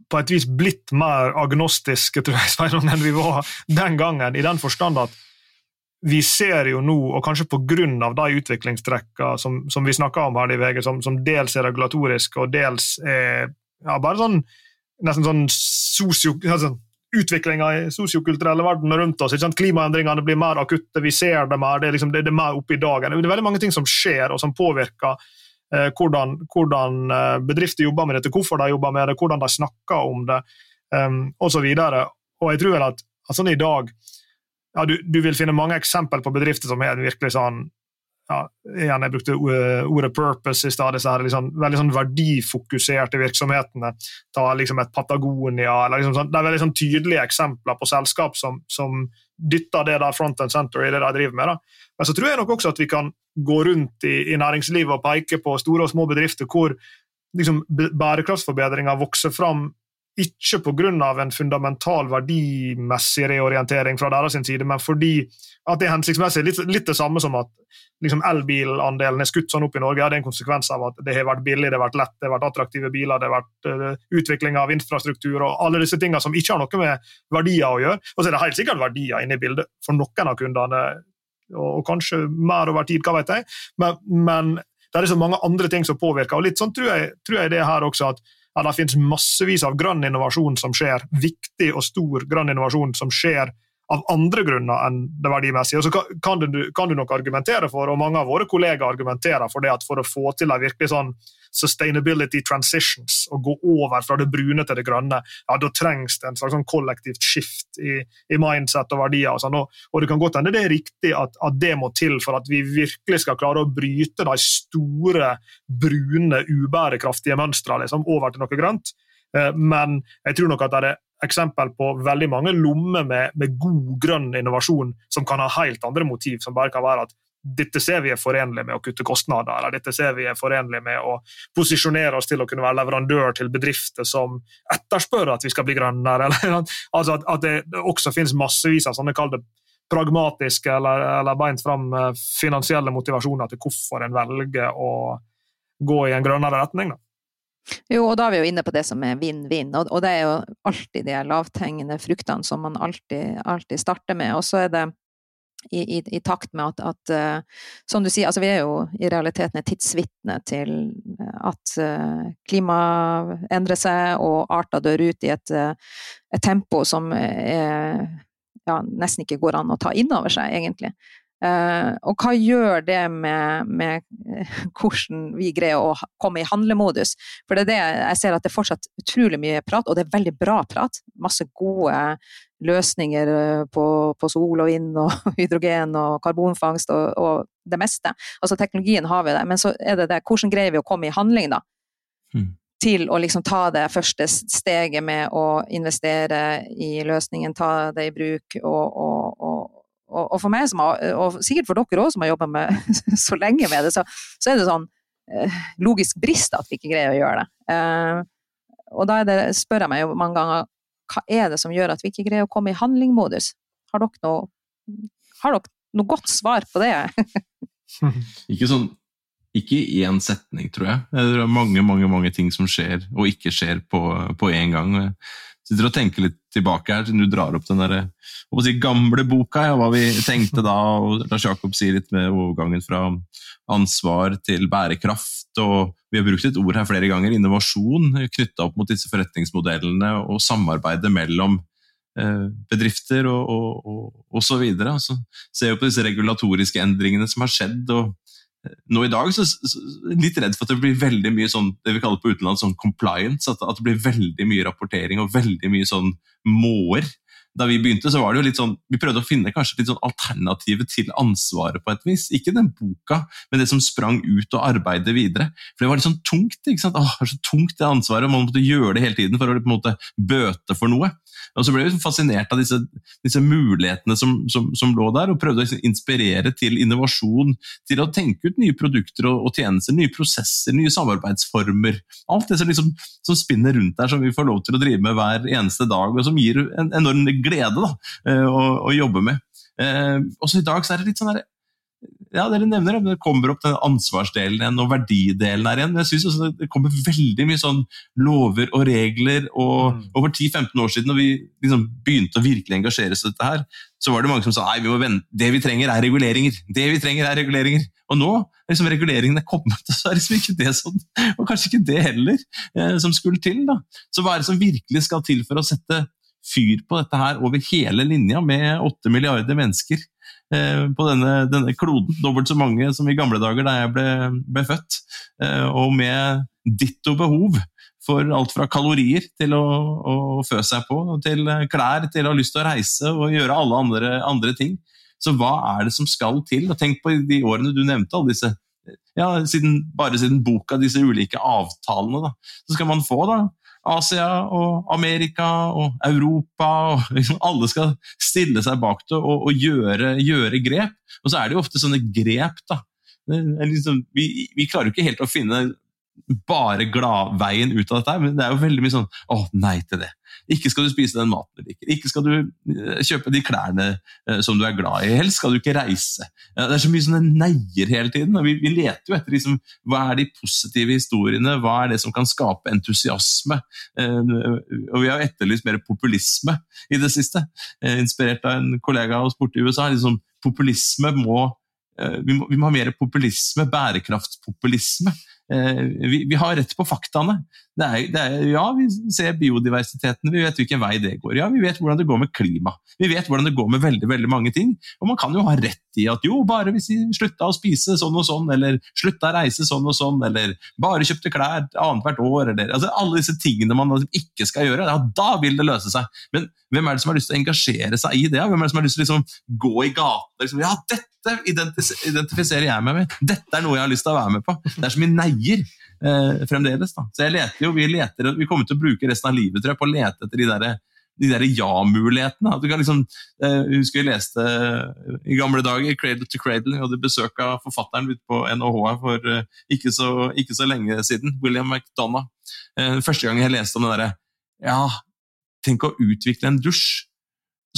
på et vis blitt mer agnostiske tror jeg, enn vi var den gangen, i den forstand at vi ser jo nå, og kanskje pga. de utviklingstrekkene som, som, vi snakker om her, i VG, som, som, dels er regulatoriske og dels er ja, bare sånn nesten sånn sosio... Altså, utviklinga i sosiokulturelle verden rundt oss. Klimaendringene blir mer akutte, vi ser det mer, det er, liksom, det er mer oppe i dagen. Det er veldig mange ting som skjer, og som påvirker eh, hvordan, hvordan, eh, bedrifter jobber med dette, hvorfor de jobber med det, hvordan de snakker om det, um, osv. Og, og jeg tror vel at, at sånn i dag ja, du, du, vil finne mange eksempler på bedrifter som er virkelig sånn ja, igjen, Jeg brukte ordet 'purpose' i stad. Liksom, veldig sånn verdifokuserte virksomhetene. Ta liksom et Patagonia eller liksom sånn, Det er veldig sånn tydelige eksempler på selskap som, som dytter det der front and center i det de driver med. Da. Men så tror jeg nok også at vi kan gå rundt i, i næringslivet og peke på store og små bedrifter hvor liksom, bærekraftsforbedringer vokser fram ikke pga. en fundamental verdimessig reorientering fra deres side, men fordi at det er hensiktsmessig. Litt, litt det samme som at liksom elbilandelen er skutt sånn opp i Norge, ja, det er en konsekvens av at det har vært billig, det har vært lett, det har vært attraktive biler, det har vært uh, utvikling av infrastruktur og alle disse tingene som ikke har noe med verdier å gjøre. Og så er det helt sikkert verdier inne i bildet for noen av kundene, og, og kanskje mer over tid, hva vet jeg. Men, men, det er så mange andre ting som påvirker, og litt sånn tror jeg, tror jeg det her også at ja, det finnes massevis av grønn innovasjon som skjer, viktig og stor grønn innovasjon som skjer av andre grunner enn det verdimessige. Og så kan du, kan du, nok argumentere for, og mange av våre kollegaer argumenterer for det at for å få til en virkelig sånn sustainability transitions, og gå over fra det brune til det grønne, ja, da trengs det en slags sånn kollektivt skift i, i, mindset og verdier. Og, sånn. og, og det kan godt hende det er riktig at, at, det må til for at vi virkelig skal klare å bryte de store, brune, ubærekraftige mønstrene liksom, over til noe grønt. Eh, men jeg tror nok at det er eksempel på veldig mange lommer med, med, god grønn innovasjon som kan ha helt andre motiv, som bare kan være at dette ser vi er forenlig med å kutte kostnader, eller dette ser vi er forenlig med å posisjonere oss til å kunne være leverandør til bedrifter som etterspør at vi skal bli grønnere. Eller, altså at, at, det også finnes massevis av sånne kall det pragmatiske eller, eller beint fram eh, finansielle motivasjoner til hvorfor en velger å gå i en grønnere retning. Da. Jo, og da er vi jo inne på det som er vinn-vinn, og, det er jo alltid de lavthengende fruktene som man alltid, alltid starter med. Og så er det i, i, i takt med at, at uh, Som du sier, altså vi er jo i realiteten et tidsvitne til eh, at uh, klimaet endrer seg, og arter dør ut i et, et tempo som er, ja, nesten ikke går an å ta inn over seg, egentlig. Uh, og hva gjør det med, med, eh, hvordan vi greier å komme i handlemodus? For det er det jeg ser at det er fortsatt utrolig mye prat, og det er veldig bra prat. Masse gode løsninger eh, på, på sol og vind og hydrogen og karbonfangst og, og, det meste. Altså teknologien har vi det, men så er det det hvordan greier vi å komme i handling, da? Mm. Til å liksom ta det første steget med å investere i løsningen, ta det i bruk og, og, og og, og, for meg, som har, og sikkert for dere òg som har jobba så lenge med det, så, så, er det sånn eh, logisk brist at vi ikke greier å gjøre det. Eh, og da det, spør jeg meg jo mange ganger hva er det som gjør at vi ikke greier å komme i handlingmodus? Har dere noe, har dere noe godt svar på det? ikke sånn ikke i én setning, tror jeg. Det er mange mange, mange ting som skjer og ikke skjer på, én en gang sitter og tenker litt tilbake her, siden du drar opp den der, si, gamle boka, ja, hva vi tenkte da. og Lars Jakob sier litt med overgangen fra ansvar til bærekraft. og Vi har brukt et ord her flere ganger, innovasjon, knytta opp mot disse forretningsmodellene og samarbeidet mellom eh, bedrifter og, og, og, så videre. Altså, jo på disse regulatoriske endringene som har skjedd. og nå i dag så, så litt redd for at det blir veldig mye sånn det vi kaller på utenlandet sånn compliance. At, at, det blir veldig mye rapportering og veldig mye sånn måer. Da vi begynte, så var det jo litt sånn, vi prøvde å finne kanskje litt sånn alternativet til ansvaret på et vis. Ikke den boka, men det som sprang ut og arbeidet videre. For det var litt sånn tungt. ikke sant? Åh, så tungt det ansvaret, Man måtte gjøre det hele tiden for å på en måte bøte for noe. Og så ble vi fascinert av disse, disse mulighetene som, som, som, lå der, og prøvde å inspirere til innovasjon, til å tenke ut nye produkter og, og tjenester, nye prosesser, nye samarbeidsformer. Alt det som, liksom, som, spinner rundt der, som vi får lov til å drive med hver eneste dag, og som gir en enorm glede da, eh, å, å jobbe med. Eh, også i dag så er det litt sånn der, ja, dere nevner det, men det kommer opp den ansvarsdelen igjen og verdidelen her igjen. Men jeg synes også det kommer veldig mye sånn lover og regler. og mm. Over 10-15 år siden, når vi liksom begynte å virkelig engasjere oss i dette, her, så var det mange som sa nei, vi det vi trenger er reguleringer. Det vi trenger er reguleringer. Og nå er liksom reguleringene kommet, og så er liksom ikke det sånn. Og kanskje ikke det heller eh, som skulle til. da. Så hva er det som virkelig skal til for å sette fyr på dette her over hele linja, med åtte milliarder mennesker? Eh, på denne, denne, kloden. Dobbelt så mange som i gamle dager da jeg ble, ble født. Eh, og med ditto behov for alt fra kalorier til å, å fø seg på, til klær, til å ha lyst til å reise og gjøre alle andre, andre ting. Så hva er det som skal til? Og tenk på de årene du nevnte, alle disse ja, siden, bare siden boka, disse ulike avtalene. Da. Så skal man få da, Asia og Amerika og Europa og liksom Alle skal stille seg bak det og, og gjøre, gjøre, grep. Og så er det jo ofte sånne grep, da. Liksom, vi, vi, klarer jo ikke helt å finne bare gladveien ut av dette, men det er jo veldig mye sånn Å, nei til det. Ikke skal du spise den maten du liker. Ikke skal du eh, kjøpe de klærne eh, som du er glad i. Helst skal du ikke reise. Det er så mye sånne neier hele tiden. og Vi, vi leter jo etter liksom, hva er de positive historiene, hva er det som kan skape entusiasme. Eh, og Vi har etterlyst mer populisme i det siste. Inspirert av en kollega av oss borte i USA. Liksom, populisme må vi må, vi må, ha mer populisme, bærekraftspopulisme. Eh, vi, har rett på faktaene. Det er, det er, ja, vi ser biodiversiteten, vi vet hvilken vei det går. Ja, Vi vet hvordan det går med klima. Vi vet hvordan det går med veldig veldig mange ting. Og man kan jo ha rett i at jo, bare hvis vi slutta å spise sånn og sånn, eller slutta å reise sånn og sånn, eller bare kjøpte klær annethvert år, eller altså Alle disse tingene man ikke skal gjøre, ja, da vil det løse seg. Men hvem er det som har lyst til å engasjere seg i det? Hvem er det som har lyst til å liksom, gå i gatene liksom, Ja, dette identifiserer jeg meg med! Dette er noe jeg har lyst til å være med på! Det er så mye neier eh, fremdeles. Da. Så jeg leter jo, vi, leter, vi kommer til å bruke resten av livet tror jeg, på å lete etter de der, de der ja-mulighetene. Du kan liksom, eh, husker jeg leste eh, i gamle dager 'Cradle to Cradle'. og hadde besøk av forfatteren ute på NHH for eh, ikke, så, ikke, så, lenge siden. William McDonagh. Første gang jeg leste om det derre Ja, tenk å utvikle en dusj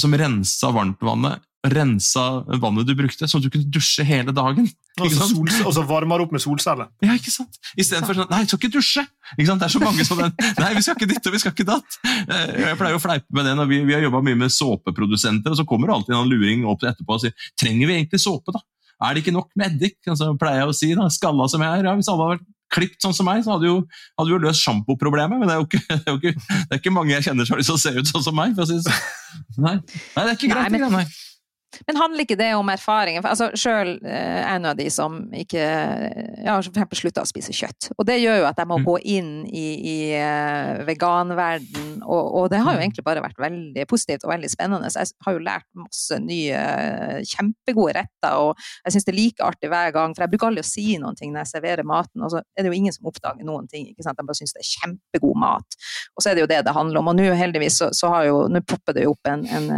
som rensa varmtvannet rensa vannet du brukte, sånn at du kunne dusje hele dagen. Og så altså varmer opp med solceller. Ja, ikke sant? Istedenfor sånn Nei, du skal ikke dusje! Ikke sant? Det er så mange som den. Nei, vi skal ikke ditt og vi skal ikke datt. Eh, jeg pleier å fleipe med det når vi, vi har jobba mye med såpeprodusenter, og så kommer det alltid en luring opp etterpå og sier trenger vi egentlig såpe, da? Er det ikke nok med eddik? Altså, pleier jeg å si, da, skalla som jeg er. Ja, hvis alle hadde vært klipt sånn som meg, så hadde jo, hadde jo løst sjampoproblemet. Men det er jo ikke, det er jo ikke, det er ikke mange jeg kjenner som har lyst til å se ut sånn som meg. for å si sånn. Nei. nei, det er ikke greit. Nei, men... Men handler ikke det om erfaringen? Altså, Sjøl eh, er jeg en av de som ikke ja, for eksempel slutta å spise kjøtt. Og det gjør jo at jeg må mm. gå inn i, i uh, veganverden, og, og, det har jo mm. egentlig bare vært veldig positivt og veldig spennende. Så jeg har jo lært masse nye, kjempegode retter, og jeg syns det er like artig hver gang. For jeg bruker aldri å si noen ting når jeg serverer maten, og så er det jo ingen som oppdager noen ting. ikke sant? De bare syns det er kjempegod mat. Og så er det jo det det handler om. Og nå heldigvis så, så har jo, nå popper det jo opp en, en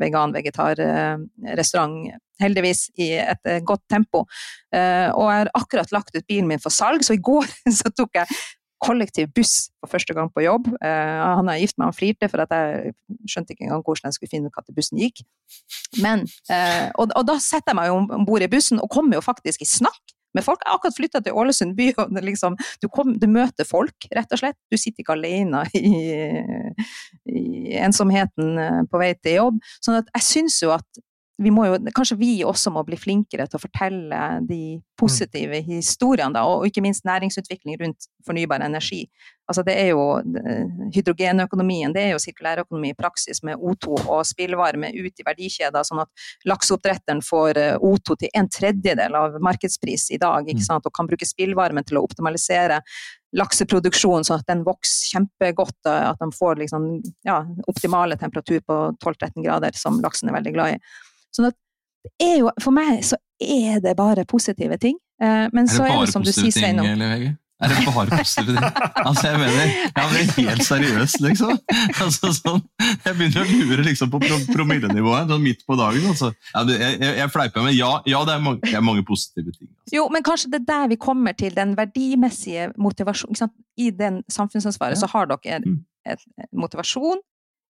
vegan-vegetar. Uh, restaurant, heldigvis, i et eh, godt tempo. Eh, og jeg har akkurat lagt ut bilen min for salg, så i går så tok jeg kollektiv buss for første gang på jobb. Han er gift med han flirte, for at jeg skjønte ikke engang hvordan jeg skulle finne når bussen gikk. Men, og, og, da setter jeg meg jo om bord i bussen og kommer jo faktisk i snakk med folk. Jeg har akkurat flytta til Ålesund by, og liksom, du, kom, du, møter folk, rett og slett. Du sitter ikke alene i, i ensomheten på vei til jobb. Sånn at jeg syns jo at vi må jo, kanskje vi også må bli flinkere til å fortelle de positive historiene, da, og ikke minst næringsutvikling rundt fornybar energi. Altså det er jo Hydrogenøkonomien det er jo sirkulærøkonomi i praksis, med O2 og spillvarme ut i verdikjeder, sånn at lakseoppdretteren får O2 til en tredjedel av markedspris i dag, ikke mm. sant? og kan bruke spillvarmen til å optimalisere lakseproduksjon, sånn at den vokser kjempegodt. At de får liksom, ja, optimale temperatur på 12-13 grader, som laksen er veldig glad i. Sånn at det er jo, for meg så er det bare positive ting. Eh, men så er det som du sier, Sveinung er det bare positive ting? Altså, jeg mener, jeg blir helt seriøs, liksom. Altså, sånn, jeg begynner å lure liksom, på promillenivået sånn midt på dagen. Altså. Jeg, jeg, jeg fleiper, men ja, ja det, er mange, det, er mange, positive ting. Altså. Jo, men kanskje det er der vi kommer til den verdimessige motivasjonen. I den samfunnsansvaret så har dere mm. et, et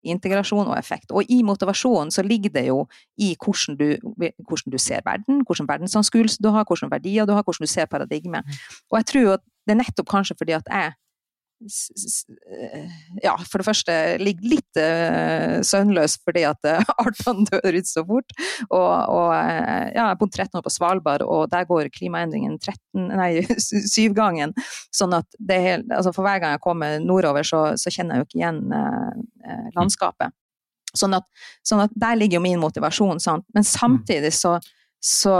integrasjon og effekt. Og i motivasjonen så ligger det jo i hvordan du, hvordan du ser verden, hvordan verdensanskuelse du har, hvordan verdier du har, hvordan du ser paradigmet. Mm. Og jeg tror at det er nettopp kanskje fordi at jeg ja, for det første ligger litt uh, søvnløs fordi at uh, artene dør ut så fort. Og, og ja, jeg bodde 13 år på Svalbard, og der går klimaendringen 13, nei, syvgangen. Sånn at det er helt, altså for hver gang jeg kommer nordover, så, så kjenner jeg jo ikke igjen uh, landskapet. Sånn at, sånn at, der ligger jo min motivasjon, sant. Men samtidig så så,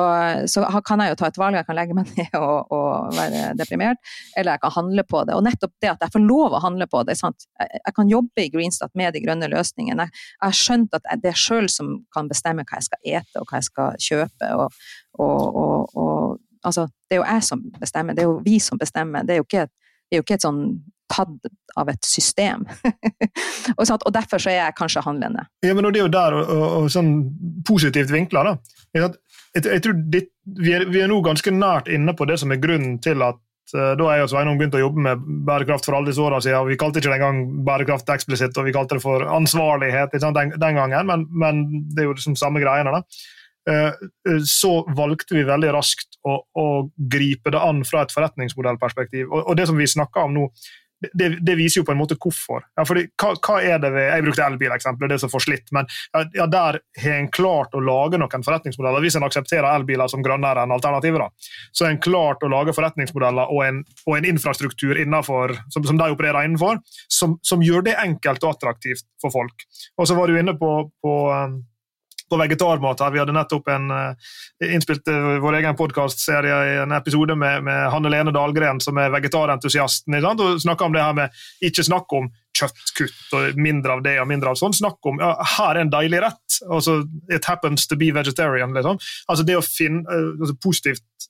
så, kan jeg jo ta et valg. Jeg kan legge meg ned og, og, være deprimert, eller jeg kan handle på det. Og nettopp det at jeg får lov å handle på det. Sant? Jeg, kan jobbe i Greenstat med de grønne løsningene. Jeg, har skjønt at det er sjøl som kan bestemme hva jeg skal ete og hva jeg skal kjøpe. Og, og, altså, det er jo jeg som bestemmer, det er jo vi som bestemmer. Det er jo ikke, det er jo ikke et sånn tatt av et system. og, sånn, og, derfor så er jeg kanskje handlende. Ja, men Det er jo der og, og, og sånn positivt vinkla. Jeg, jeg, tror det, vi, er, vi, er, nå ganske nært inne på det som er grunnen til at uh, da jeg og Sveinung begynte å jobbe med bærekraft for alle disse årene siden. og Vi kalte ikke det engang bærekraft eksplisitt, og vi kalte det for ansvarlighet den, den, gangen, men, men, det er jo liksom samme greiene. da. Uh, så valgte vi veldig raskt å, å, gripe det an fra et forretningsmodellperspektiv. Og, og det som vi snakker om nå, det, det, viser jo på en måte hvorfor. Ja, fordi, hva, hva, er det ved, Jeg brukte elbileksempelet, det som får slitt, men ja, der har en klart å lage noen forretningsmodeller, hvis en aksepterer elbiler som grønnere enn alternativer. Så har en klart å lage forretningsmodeller og en, og en infrastruktur innenfor, som, som, de opererer innenfor, som, som, gjør det enkelt og attraktivt for folk. Og så var du inne på, på um, på vegetarmat. her. Vi hadde nettopp en, uh, innspilt uh, vår egen podkastserie i en episode med, med Hanne Lene Dahlgren, som er vegetarentusiasten. og snakka om det her med ikke snakk om kjøttkutt og mindre av det og mindre av sånn. Snakk om ja, her er en deilig rett. altså It happens to be vegetarian. liksom. Altså Det å finne uh, altså, positivt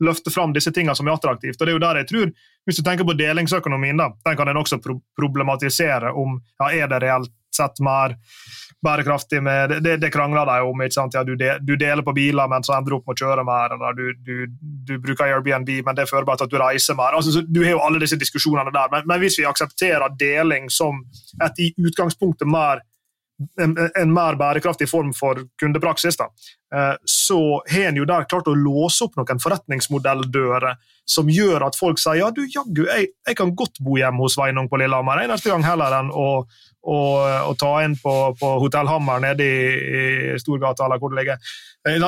løfte fram disse tingene som er attraktivt. og det er jo der jeg tror, Hvis du tenker på delingsøkonomien, da, den kan en også pro problematisere om ja, er det reelt sett mer bærekraftig med Det, det, krangler de om. ikke sant? Ja, du, de, du, deler på biler, men så ender du opp med å kjøre mer. eller du, du, du bruker Airbnb, men det fører bare til at du reiser mer. Altså, du har jo alle disse diskusjonene der. Men, men, hvis vi aksepterer deling som et i utgangspunktet mer en, en, mer bærekraftig form for kundepraksis, da, eh, så har en jo der klart å låse opp noen forretningsmodelldører som gjør at folk sier ja, du jaggu, jeg, jeg, kan godt bo hjemme hos Sveinung på Lillehammer neste gang heller enn å å, å ta inn på, på Hotell Hammer nede i, i Storgata, eller hvor det ligger. Eh,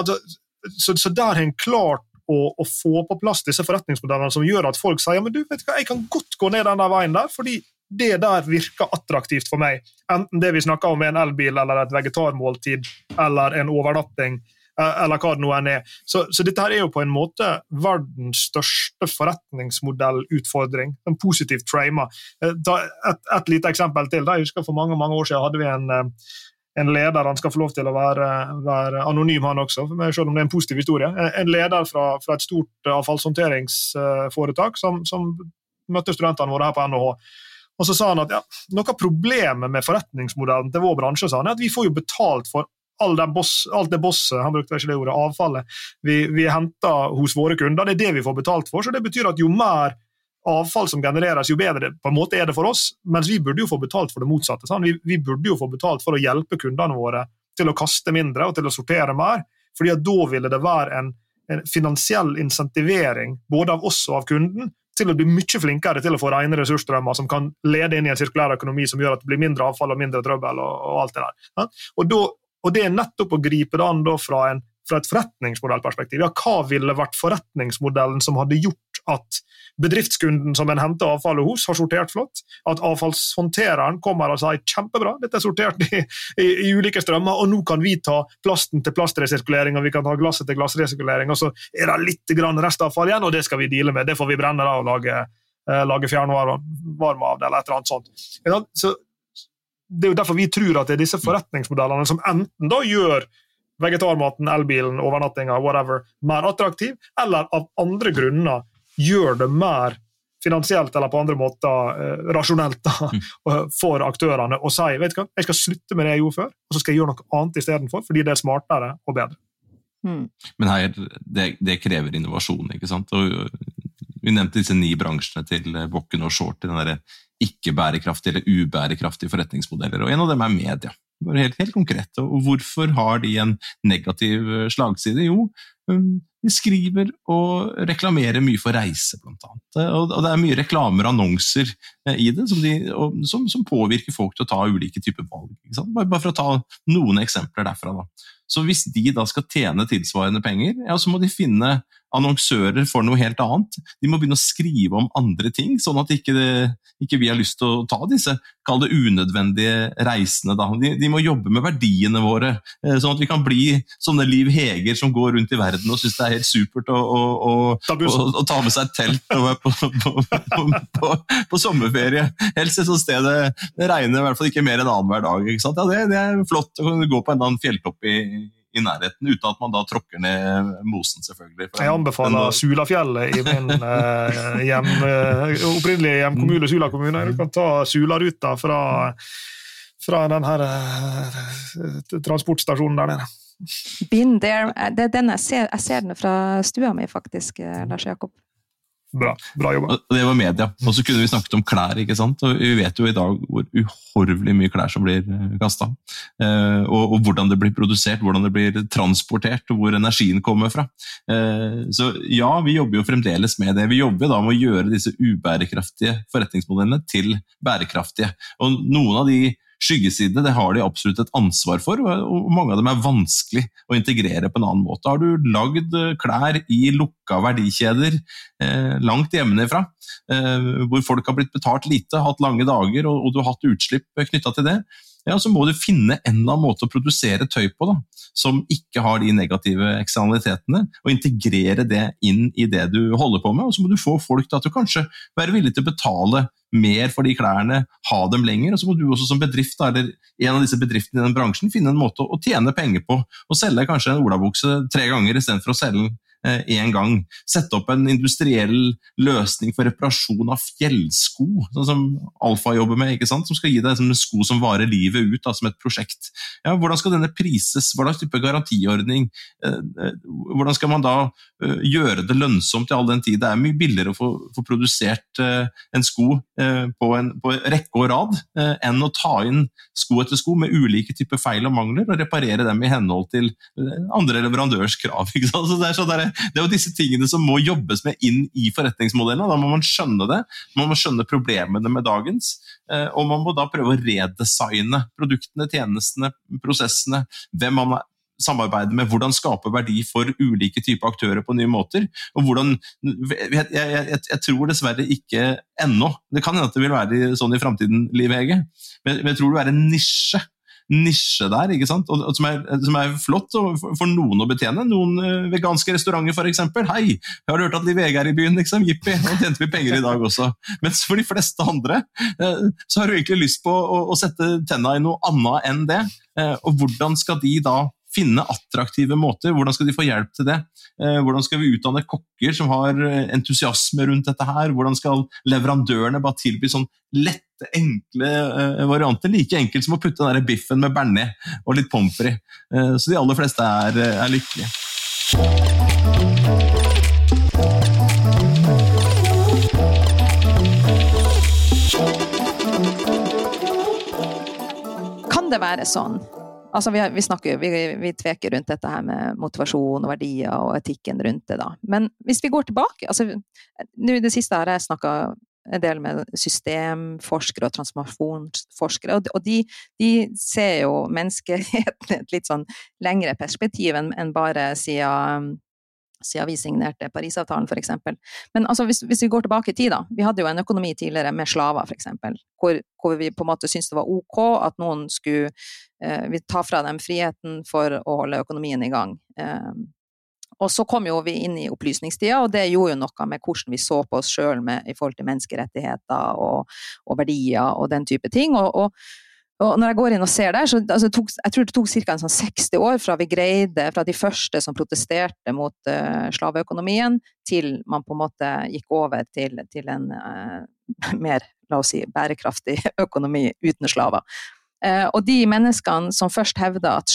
så, så der har en klart å, å, få på plass disse forretningsmodellene som gjør at folk sier ja, men du vet hva, jeg kan godt gå ned den veien der, fordi det der virker attraktivt for meg. Enten det vi snakker om er en elbil eller et vegetarmåltid eller en overnatting Eh, eller hva det nå enn er. Så, så, dette her er jo på en måte verdens største forretningsmodellutfordring. En positivt frama. Eh, et, et lite eksempel til. Jeg husker For mange mange år siden hadde vi en, eh, en leder Han skal få lov til å være, være anonym, han også, selv om det er en positiv historie. En leder fra, fra et stort avfallshåndteringsforetak som, som møtte studentene våre her på NHH. Og så sa han at ja, Noe av problemet med forretningsmodellen til vår bransje sa han, er at vi får jo betalt for all boss, alt det bosset han brukte ikke det ordet, avfallet vi, vi henter hos våre kunder. Det er det vi får betalt for. så Det betyr at jo mer avfall som genereres, jo bedre på en måte er det for oss. Mens vi burde jo få betalt for det motsatte. Vi, vi, burde jo få betalt for å hjelpe kundene våre til å kaste mindre og til å sortere mer. fordi da ville det være en, en finansiell insentivering både av oss og av kunden til å bli mye flinkere til å få rene ressursstrømmer som kan lede inn i en sirkulær økonomi som gjør at det blir mindre avfall og mindre trøbbel. og, og alt det der. Og da og det er nettopp å gripe det an fra, en, fra et forretningsmodellperspektiv. Ja, hva ville vært forretningsmodellen som hadde gjort at bedriftskunden som en henter avfallet hos, har sortert flott. At avfallshåndtereren kommer og sier kjempebra, dette er sortert i, i, i ulike strømmer, og nå kan vi ta plasten til plastresirkulering og vi kan ta glasset til glassresirkulering, og så er det litt restavfall igjen, og det skal vi deale med. Det får vi brenne da og lage, eh, lage fjernvarme av det, eller et eller annet sånt. Så det er jo derfor vi tror at det er disse forretningsmodellene som enten da gjør vegetarmaten, elbilen, overnattinga, whatever, mer attraktiv, eller av andre grunner gjør det mer finansielt eller på andre måter eh, rasjonelt da, mm. for aktørene og sier vet du hva, jeg skal slutte med det jeg gjorde før, og så skal jeg gjøre noe annet istedenfor, fordi det er smartere og bedre. Mm. Men her, det, det, krever innovasjon, ikke sant? Og vi nevnte disse ni bransjene til Bokken og Short, den derre ikke-bærekraftige eller ubærekraftige forretningsmodeller, og en av dem er media. Bare helt, helt konkret. Og hvorfor har de en negativ slagside? Jo, um, de skriver og reklamerer mye for reise, blant annet. Og det er mye reklamer og annonser eh, i det som, de, som, som, påvirker folk til å ta ulike typer valg. Bare, bare, for å ta noen eksempler derfra. Da. Så hvis de da skal tjene tilsvarende penger, ja, så må de finne annonsører for noe helt annet. De må begynne å skrive om andre ting, sånn at ikke, det, ikke vi har lyst til å ta disse kall det unødvendige reisene. Da. De, de, må jobbe med verdiene våre, eh, sånn at vi kan bli sånne Liv Heger som går rundt i verden og syns det er helt supert å, å, å, å ta med seg et telt og være på, på, på, sommerferie. Helst et sånt sted det regner i hvert fall ikke mer enn annenhver dag. Ja, det, det, er flott å gå på en eller annen fjelltopp i i nærheten, uten at man da tråkker ned mosen, selvfølgelig. jeg anbefaler den, Sulafjellet i min eh, hjem, uh, opprinnelige hjemkommune, Sula kommune. Du kan ta Sularuta fra, fra den her eh, transportstasjonen der nede. Been there. Det er den jeg ser, jeg ser den fra stua mi, faktisk, Lars Jakob. Bra, bra jobba. Det var media. Og så kunne vi snakket om klær. ikke sant? Og Vi vet jo i dag hvor uhorvelig mye klær som blir eh, kasta. Eh, og, og, hvordan det blir produsert, hvordan det blir transportert, og hvor energien kommer fra. Eh, så ja, vi jobber jo fremdeles med det. Vi jobber da med å gjøre disse ubærekraftige forretningsmodellene til bærekraftige. Og noen av de skyggesidene det har de absolutt et ansvar for, og mange av dem er vanskelig å integrere på en annen måte. Har du lagd eh, klær i lukka verdikjeder eh, langt hjemmefra, eh, hvor folk har blitt betalt lite, hatt lange dager og, og du har hatt utslipp knytta til det, ja, så må du finne en eller annen måte å produsere tøy på da, som ikke har de negative eksternalitetene, og integrere det inn i det du holder på med. Og så må du få folk da, til å kanskje være villige til å betale mer for de klærne, ha dem lenger. Og så må du også som bedrift, eller en av disse bedriftene i den bransjen, finne en måte å tjene penger på. Og selge kanskje en olabukse tre ganger istedenfor å selge den én eh, gang. Sette opp en industriell løsning for reparasjon av fjellsko, sånn som Alfa jobber med, ikke sant? som skal gi deg en sko som varer livet ut, da, som et prosjekt. Ja, hvordan skal denne prises? Hva slags type garantiordning? Eh, eh, hvordan skal man da gjøre det lønnsomt i all den tid? Det er mye billigere å få, få produsert en sko på en på rekke og rad enn å ta inn sko etter sko med ulike typer feil og mangler og reparere dem i henhold til andre leverandørs krav. Ikke sant? Så det er sånn der, det er jo disse tingene som må jobbes med inn i forretningsmodellene. Da må man skjønne det. Man må skjønne problemene med dagens. Eh, og man må da prøve å redesigne produktene, tjenestene, prosessene. Hvem man samarbeider med, hvordan skape verdi for ulike typer aktører på nye måter. og hvordan, Jeg, jeg, jeg, jeg tror dessverre ikke ennå, det kan hende at det vil være sånn i framtiden, Liv Hege, men, men jeg tror det være en nisje nisje der, ikke sant? Og, som, er, som er flott for, for, noen å betjene. Noen uh, veganske restauranter f.eks. Hei, jeg har hørt at Liv Ege er i byen, liksom. Jippi, nå tjente vi penger i dag også. Mens for de fleste andre uh, så har du egentlig lyst på å, å sette tenna i noe annet enn det. Uh, og hvordan skal de da finne attraktive måter. Hvordan skal de få hjelp til det? Hvordan skal vi utdanne kokker som har entusiasme rundt dette her? Hvordan skal leverandørene bare tilby sånn lett enkle uh, varianter. Like enkelt som å putte den der biffen med bearnés og litt pommes frites. Uh, så de aller fleste er, eh, er lykkelige. Kan det være sånn Altså, vi, vi, snakker, vi, vi, tveker rundt dette her med motivasjon og verdier og etikken rundt det. da. Men hvis vi går tilbake altså, I det siste har jeg snakka en del med systemforskere og transformasjonsforskere, og de, de ser jo menneskeheten i et litt sånn lengre perspektiv enn bare siden siden vi signerte Parisavtalen, f.eks. Men altså, hvis, hvis, vi går tilbake i tid, da. Vi hadde jo en økonomi tidligere med slaver, f.eks. Hvor, hvor vi på en måte syntes det var ok at noen skulle eh, ta fra dem friheten for å holde økonomien i gang. Eh, og så kom jo vi inn i opplysningstida, og det gjorde jo noe med hvordan vi så på oss sjøl i forhold til menneskerettigheter og, og, verdier og den type ting. Og, og, og, når jeg går inn og ser der, så altså, tok, jeg tror det tok ca. sånn 60 år fra vi greide, fra de første som protesterte mot uh, slaveøkonomien, til man på en måte gikk over til, til en uh, mer, la oss si, bærekraftig økonomi uten slaver. Eh, og de menneskene som først hevda at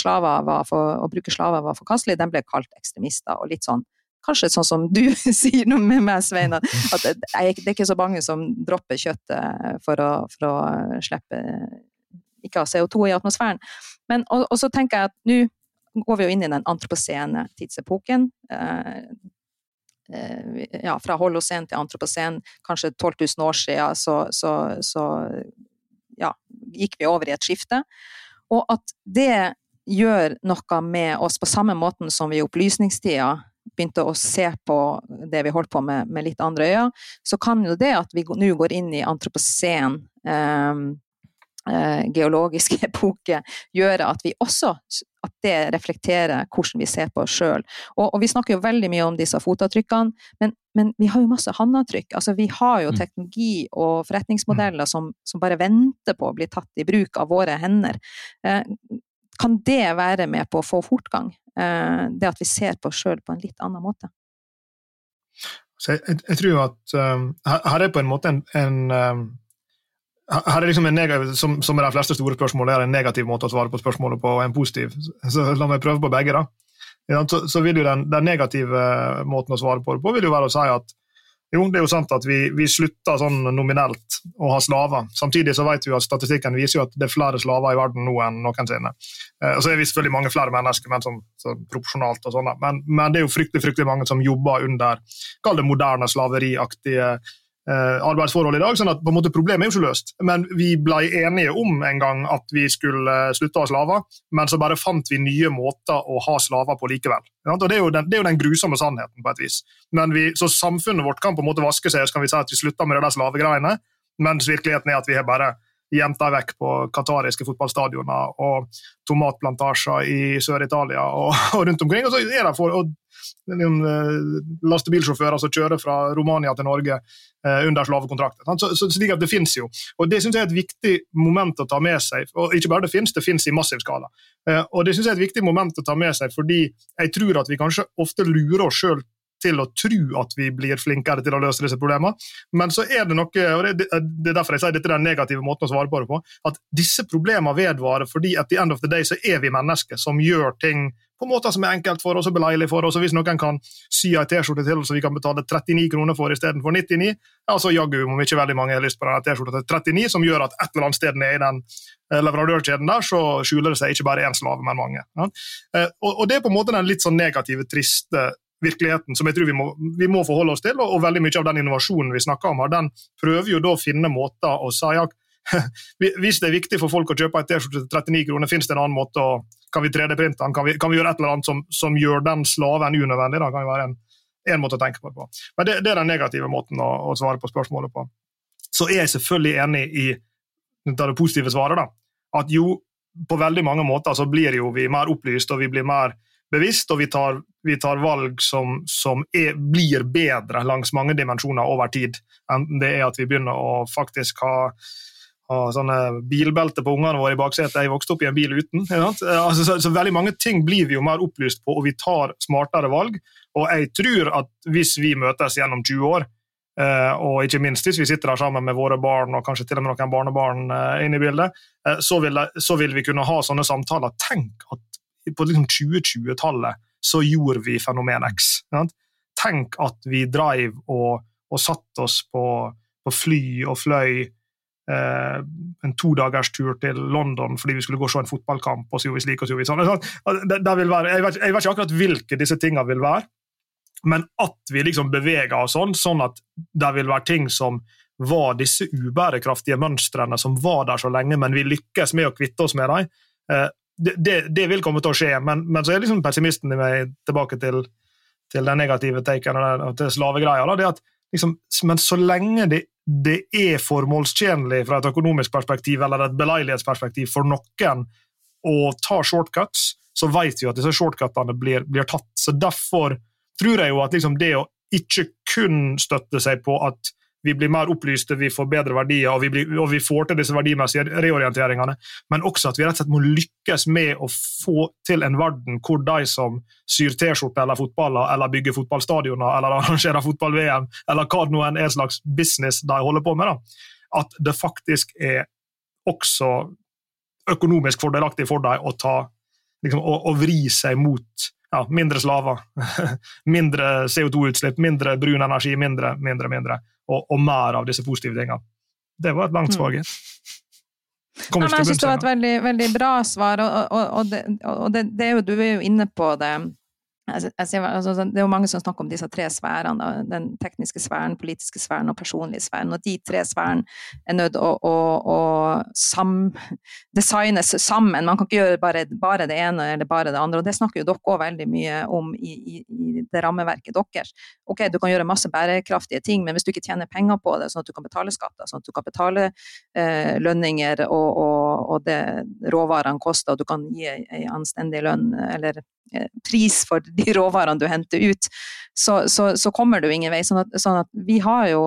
for, å bruke slaver var forkastelig, de ble kalt ekstremister. og litt sånn Kanskje sånn som du sier noe med meg, Svein, at, det er ikke så mange som dropper kjøttet for å, for å slippe ikke ha CO2 i atmosfæren. Men, og, og, så tenker jeg at nå går vi jo inn i den antropocene tidsepoken. Eh, eh, ja, fra holocen til antropocen, kanskje 12 000 år siden, så, så, så ja, gikk vi over i et skifte. Og at det gjør noe med oss på samme måten som vi i opplysningstida begynte å se på det vi holdt på med med litt andre øyne, så kan jo det at vi nå går inn i antropocen eh, geologisk epoke, gjøre at vi også at det reflekterer hvordan vi ser på oss sjøl. Og, og, vi snakker jo veldig mye om disse fotavtrykkene, men, men vi har jo masse håndavtrykk. Altså, vi har jo mm. teknologi og forretningsmodeller som, som, bare venter på å bli tatt i bruk av våre hender. Eh, kan det være med på å få fortgang? Eh, det at vi ser på oss sjøl på en litt annen måte? Jeg, jeg, jeg, tror at um, her er på en måte en, en um her er liksom en negativ, som, som er de fleste store spørsmål, er en negativ måte å svare på spørsmålet på, og en positiv. Så la meg prøve på begge. da. Så, så vil jo den, den, negative måten å svare på det på vil jo være å si at jo, det er jo sant at vi, vi slutter sånn nominelt å ha slaver. Samtidig så vet vi at statistikken viser jo at det er flere slaver i verden nå enn noensinne. Eh, og så er vi selvfølgelig mange flere mennesker, men som, så proporsjonalt og sånn. Men, men, det er jo fryktelig fryktelig mange som jobber under kall det moderne slaveriaktige Eh, arbeidsforhold i dag. sånn at på en måte Problemet er jo ikke løst. Men vi ble enige om en gang at vi skulle eh, slutte å ha slaver, men så bare fant vi nye måter å ha slaver på likevel. Og det, er den, det er jo den grusomme sannheten, på et vis. Men vi, så Samfunnet vårt kan på en måte vaske seg, så kan vi si at vi slutter med de der slavegreiene, mens virkeligheten er at vi har bare gjemt dem vekk på qatariske fotballstadioner og tomatplantasjer i Sør-Italia og, og, rundt omkring. Og så er det for, og, uh, lastebilsjåfører som kjører fra Romania til Norge uh, under slavekontrakter. Så, så, slik at Det finnes jo. Og Det synes jeg er et viktig moment å ta med seg. Og ikke bare det finnes, det finnes i massiv skala. Uh, og Det synes jeg er et viktig moment å ta med seg, fordi jeg tror at vi kanskje ofte lurer oss sjøl til å tro at vi blir flinkere til å løse disse problemene. Men så er det noe, og det, er derfor jeg sier dette er den negative måten å svare på det på, at disse problemene vedvarer fordi at the end of the day så er vi mennesker som gjør ting på måter som er enkelt for oss og beleilig for oss. og Hvis noen kan sy ei T-skjorte til så vi kan betale 39 kroner for istedenfor 99, ja, så jaggu om ikke veldig mange har lyst på denne T-skjorta til 39, som gjør at et eller annet sted nede i den eh, leverandørkjeden der, så skjuler det seg ikke bare én slave, men mange. Ja. Eh, og, og, Det er på en måte den litt sånn negative, triste virkeligheten som jeg tror vi må, vi må forholde oss til. Og, og, veldig mye av den innovasjonen vi snakker om den prøver jo da å finne måter å si at hvis det er viktig for folk å kjøpe en T-skjorte til 39 kroner, finnes det en annen måte å Kan vi 3D-printe den? Kan vi, kan vi, gjøre et eller annet som, som gjør den slaven unødvendig? Da kan jo være en, en måte å tenke på det på. Men det, det er den negative måten å, å, svare på spørsmålet på. Så er jeg selvfølgelig enig i det positive svaret. da, At jo, på veldig mange måter så blir jo vi mer opplyst og vi blir mer bevisst, og vi tar, vi tar valg som, som er, blir bedre langs mange dimensjoner over tid. Enten det er at vi begynner å faktisk ha, ha sånne bilbelter på ungene våre i baksetet. Jeg vokste opp i en bil uten. Altså, så, så, veldig mange ting blir vi jo mer opplyst på, og vi tar smartere valg. Og jeg tror at hvis vi møtes gjennom 20 år, Uh, og ikke minst hvis vi sitter der sammen med våre barn og kanskje til og med noen barnebarn uh, inne i bildet, så, vil, så, vil, vi kunne ha sånne samtaler. Tenk at på liksom 2020-tallet så gjorde vi Fenomen X. Sant? Tenk at vi dreiv og, og satt oss på, på, fly og fløy eh, en todagerstur til London fordi vi skulle gå og se en fotballkamp. og så gjorde vi slik og så gjorde vi sånn. Det, det være, jeg, vet, jeg, vet, ikke akkurat hvilke disse tingene vil være, men at vi liksom beveger oss sånn, sånn at det vil være ting som var disse ubærekraftige mønstrene som var der så lenge, men vi lykkes med å kvitte oss med dem. Eh, det, det, det, vil komme til å skje, men, men, så er liksom pessimisten i meg tilbake til, til den negative taken og til slavegreia. det at liksom, Men så lenge det, det, er formålstjenlig fra et økonomisk perspektiv eller et beleilighetsperspektiv for noen å ta shortcuts, så vet vi at disse shortcutene blir, blir tatt. Så Derfor tror jeg jo at liksom det å ikke kun støtte seg på at vi blir mer opplyste, vi får bedre verdier og vi, blir, og vi, får til disse verdimessige reorienteringene, men også at vi rett og slett må lykkes med å få til en verden hvor de som syr T-skjorter eller fotballer eller bygger fotballstadioner eller arrangerer fotball-VM, eller hva det nå er slags business de holder på med, da, at det faktisk er også økonomisk fordelaktig for dem å liksom, å, å vri seg mot ja, mindre slaver, mindre CO2-utslipp, mindre brun energi, mindre, mindre, mindre og, og, mer av disse positive tingene. Det var et langt mm. svar, gitt. Ja, jeg syns det var et veldig, veldig bra svar, og, og, og, det, og det, det er jo, du er jo inne på det Altså, altså, det er jo mange som snakker om disse tre sfærene. Den tekniske sfæren, politiske sfæren og personlige sfæren. Og de tre sfærene er nødt å, å, å sam, designes sammen. Man kan ikke gjøre bare, bare, det ene eller bare det andre. Og det snakker jo dere òg veldig mye om i, i, i, det rammeverket deres. Ok, du kan gjøre masse bærekraftige ting, men hvis du ikke tjener penger på det, sånn at du kan betale skatter, sånn at du kan betale eh, lønninger og, og, og, det råvarene koster, og du kan gi ei anstendig lønn eller pris for de råvarene du henter ut, så, så, så kommer du ingen vei. Sånn at, sånn at, vi har jo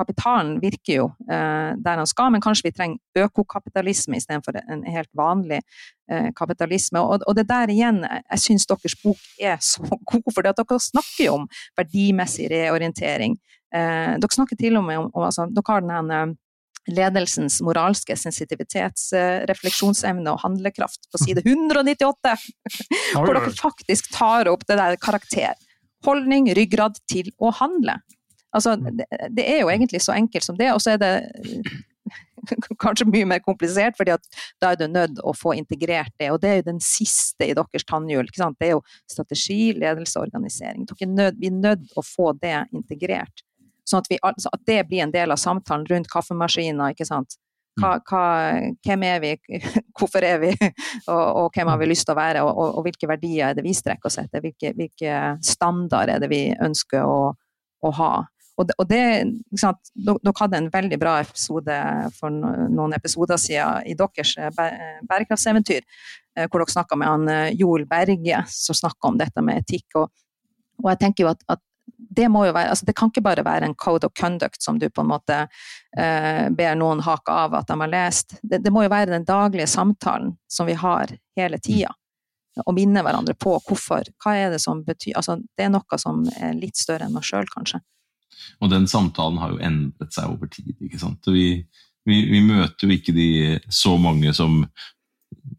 Kapitalen virker jo eh, der han skal, men kanskje vi trenger økokapitalisme istedenfor en helt vanlig eh, kapitalisme. Og, og, det der igjen, jeg syns deres bok er så god, for dere snakker jo om verdimessig reorientering. Eh, dere snakker til og med om, om altså, Dere har den ledelsens moralske sensitivitetsrefleksjonsevne og handlekraft på side 198, hvor dere faktisk tar opp det der karakter. Holdning, ryggrad til å handle. Altså, mm. det, er jo egentlig så enkelt som det, og så er det kanskje mye mer komplisert, fordi at da er du nødt å få integrert det. Og det er jo den siste i deres tannhjul. Det er jo strategi, ledelse og organisering. vi er nødt å få det integrert. Sånn at, vi, altså at, det blir en del av samtalen rundt kaffemaskiner. ikke sant? Hva, mm. hva, hvem er vi, hvorfor er vi, og, og, hvem har vi lyst til å være, og, og, og hvilke verdier er det vi strekker oss etter, hvilke, hvilke standarder er det vi ønsker å, å ha. Og det, og det Dere hadde en veldig bra episode for noen episoder siden i deres eh, bærekraftseventyr, eh, hvor dere snakka med han eh, Joel Berge, som snakka om dette med etikk. Og, og jeg tenker jo at, at det må jo være altså Det kan ikke bare være en code of conduct som du på en måte eh, ber noen hake av at de har lest. Det, det, må jo være den daglige samtalen som vi har hele tida. Og minne hverandre på hvorfor. Hva er det som betyr altså Det er noe som er litt større enn oss sjøl, kanskje. Og den samtalen har jo endret seg over tid. ikke sant? Vi, vi, vi møter jo ikke de så mange som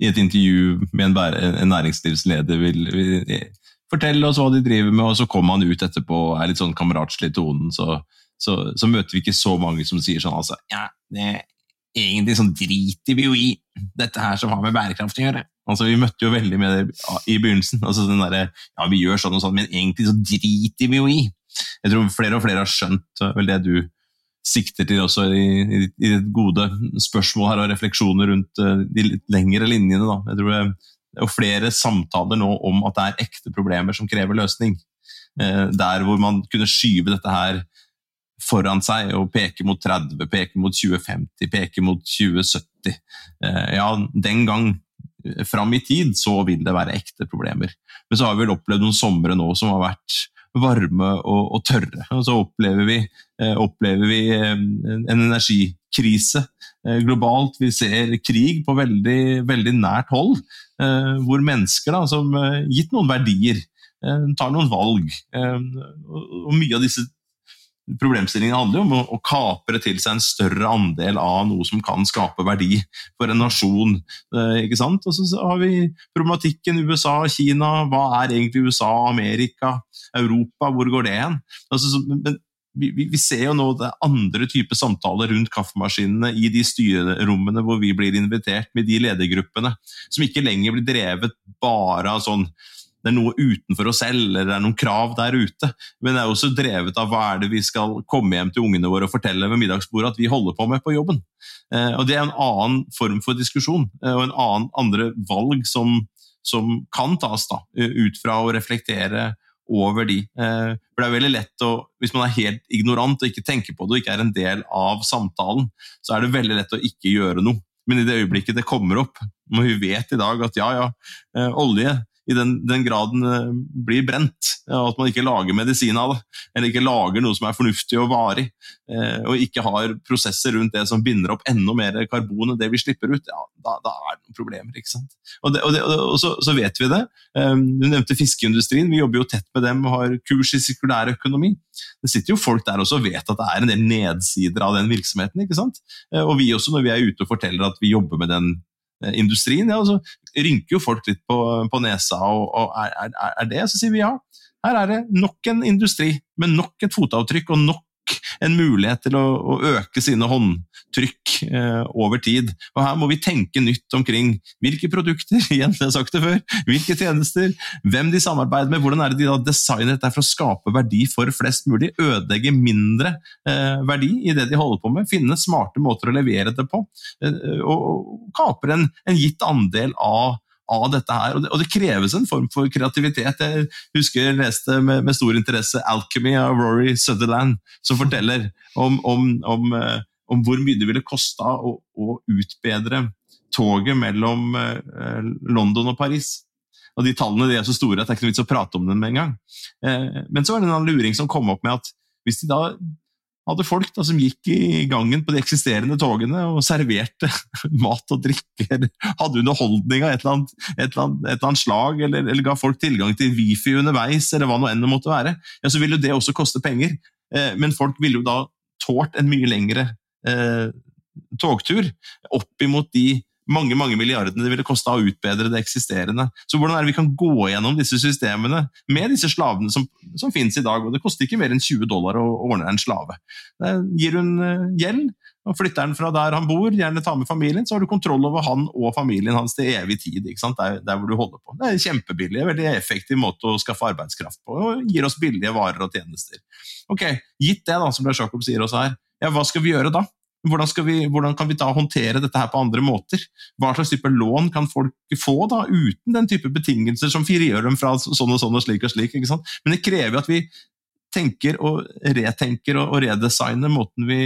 i et intervju med en, en næringslivsleder vil, vil fortelle oss hva de driver med, og så kommer han ut etterpå og er litt sånn kameratslig i tonen, så, så, så, møter vi ikke så mange som sier sånn altså Ja, det er egentlig sånn driter vi jo i dette her som har med bærekraft å gjøre. Altså, Vi møtte jo veldig med det i begynnelsen. altså den der, Ja, vi gjør sånn og sånn, men egentlig så driter vi jo i. Jeg tror flere og flere har skjønt vel det du sikter til også i, i gode spørsmål her og refleksjoner rundt uh, de litt lengre linjene. da. Jeg tror det, og flere samtaler nå om at det er ekte problemer som krever løsning. Eh, der hvor man kunne skyve dette her foran seg og peke mot 30, peke mot 2050, peke mot 2070. Eh, ja, den gang eh, fram i tid så vil det være ekte problemer. Men så har vi vel opplevd noen somre nå som har vært varme og, og tørre. Og så opplever vi, opplever vi en energikrise globalt. Vi ser krig på veldig, veldig nært hold. Eh, hvor mennesker, da, som eh, gitt noen verdier, eh, tar noen valg. og mye av disse problemstillingene handler jo om å, kapre til seg en større andel av noe som kan skape verdi for en nasjon. ikke sant? Og så har vi problematikken USA, og Kina. Hva er egentlig USA, Amerika, Europa? Hvor går det hen? Altså, men vi, vi, ser jo nå det andre typer samtaler rundt kaffemaskinene i de styrerommene hvor vi blir invitert med de ledergruppene, som ikke lenger blir drevet bare av sånn det er noe utenfor oss selv, eller det er noen krav der ute. Men det er også drevet av hva er det vi skal komme hjem til ungene våre og fortelle ved middagsbordet at vi holder på med på jobben. Eh, og Det er en annen form for diskusjon, eh, og en annen andre valg som, som kan tas da, ut fra å reflektere over de. Eh, for det er veldig lett å, Hvis man er helt ignorant og ikke tenker på det og ikke er en del av samtalen, så er det veldig lett å ikke gjøre noe. Men i det øyeblikket det kommer opp, når vi vet i dag at ja, ja, olje i den, den graden eh, blir brent. At man ikke lager medisin av det, eller ikke lager noe som er fornuftig og varig. Eh, og ikke har prosesser rundt det som binder opp enda mer karbon enn det vi slipper ut. ja, Da, da er det noen problemer. ikke sant? Og, det, og, det, og så, så, vet vi det. Eh, du nevnte fiskeindustrien. Vi jobber jo tett med dem og har kurs i sirkulær økonomi. Det sitter jo folk der også og vet at det er en del nedsider av den virksomheten. ikke sant? Og vi også, når vi er ute og forteller at vi jobber med den Eh, industrien, ja, så rynker jo folk litt på, på nesa. og, og er, er, er, det? Så sier vi ja. Her er det nok en industri med nok et fotavtrykk og nok en mulighet til å, å øke sine håndtrykk eh, over tid. Og Her må vi tenke nytt omkring hvilke produkter, igjen det har sagt det før, hvilke tjenester, hvem de samarbeider med, hvordan er det de da designer dette for å skape verdi for flest mulig, ødelegge mindre eh, verdi i det de holder på med, finne smarte måter å levere det på, eh, og, og kaper en, en gitt andel av av dette her. Og det, og det, kreves en form for kreativitet. Jeg husker jeg leste med, med stor interesse 'Alchemy' av Rory Sutherland, som forteller om, om, om, eh, om hvor mye det ville kosta å, å, utbedre toget mellom eh, London og Paris. Og De tallene de er så store at det er ikke noe vits å prate om dem engang. en gang. Eh, men så var det en luring som kom opp med at hvis de da hadde folk da, som gikk i gangen på de eksisterende togene og serverte mat og drikke, eller hadde underholdning av et eller annet, et eller annet, et eller annet slag, eller, eller, ga folk tilgang til wifi underveis, eller hva nå enn det måtte være, ja, så ville det også koste penger. Eh, men folk ville jo da tålt en mye lengre eh, togtur opp imot de mange mange milliardene det ville kosta å utbedre det eksisterende. Så hvordan er det vi kan gå gjennom disse systemene med disse slavene som, som finnes i dag? og Det koster ikke mer enn 20 dollar å ordne en slave. Det gir hun eh, gjeld og flytter han fra der han bor, gjerne tar med familien, så har du kontroll over han og familien hans til evig tid. ikke sant? Der, der hvor du holder på. Det er en kjempebillig, veldig effektiv måte å skaffe arbeidskraft på, og gir oss billige varer og tjenester. Ok, Gitt det, da, som Lars Jakob sier også her, ja, hva skal vi gjøre da? Hvordan, vi, hvordan, kan vi da håndtere dette her på andre måter? Hva slags type lån kan folk få da, uten den type betingelser som frigjør dem fra sånn og sånn og slik og slik? ikke sant? Men det krever at vi tenker og retenker og, og redesigner måten vi,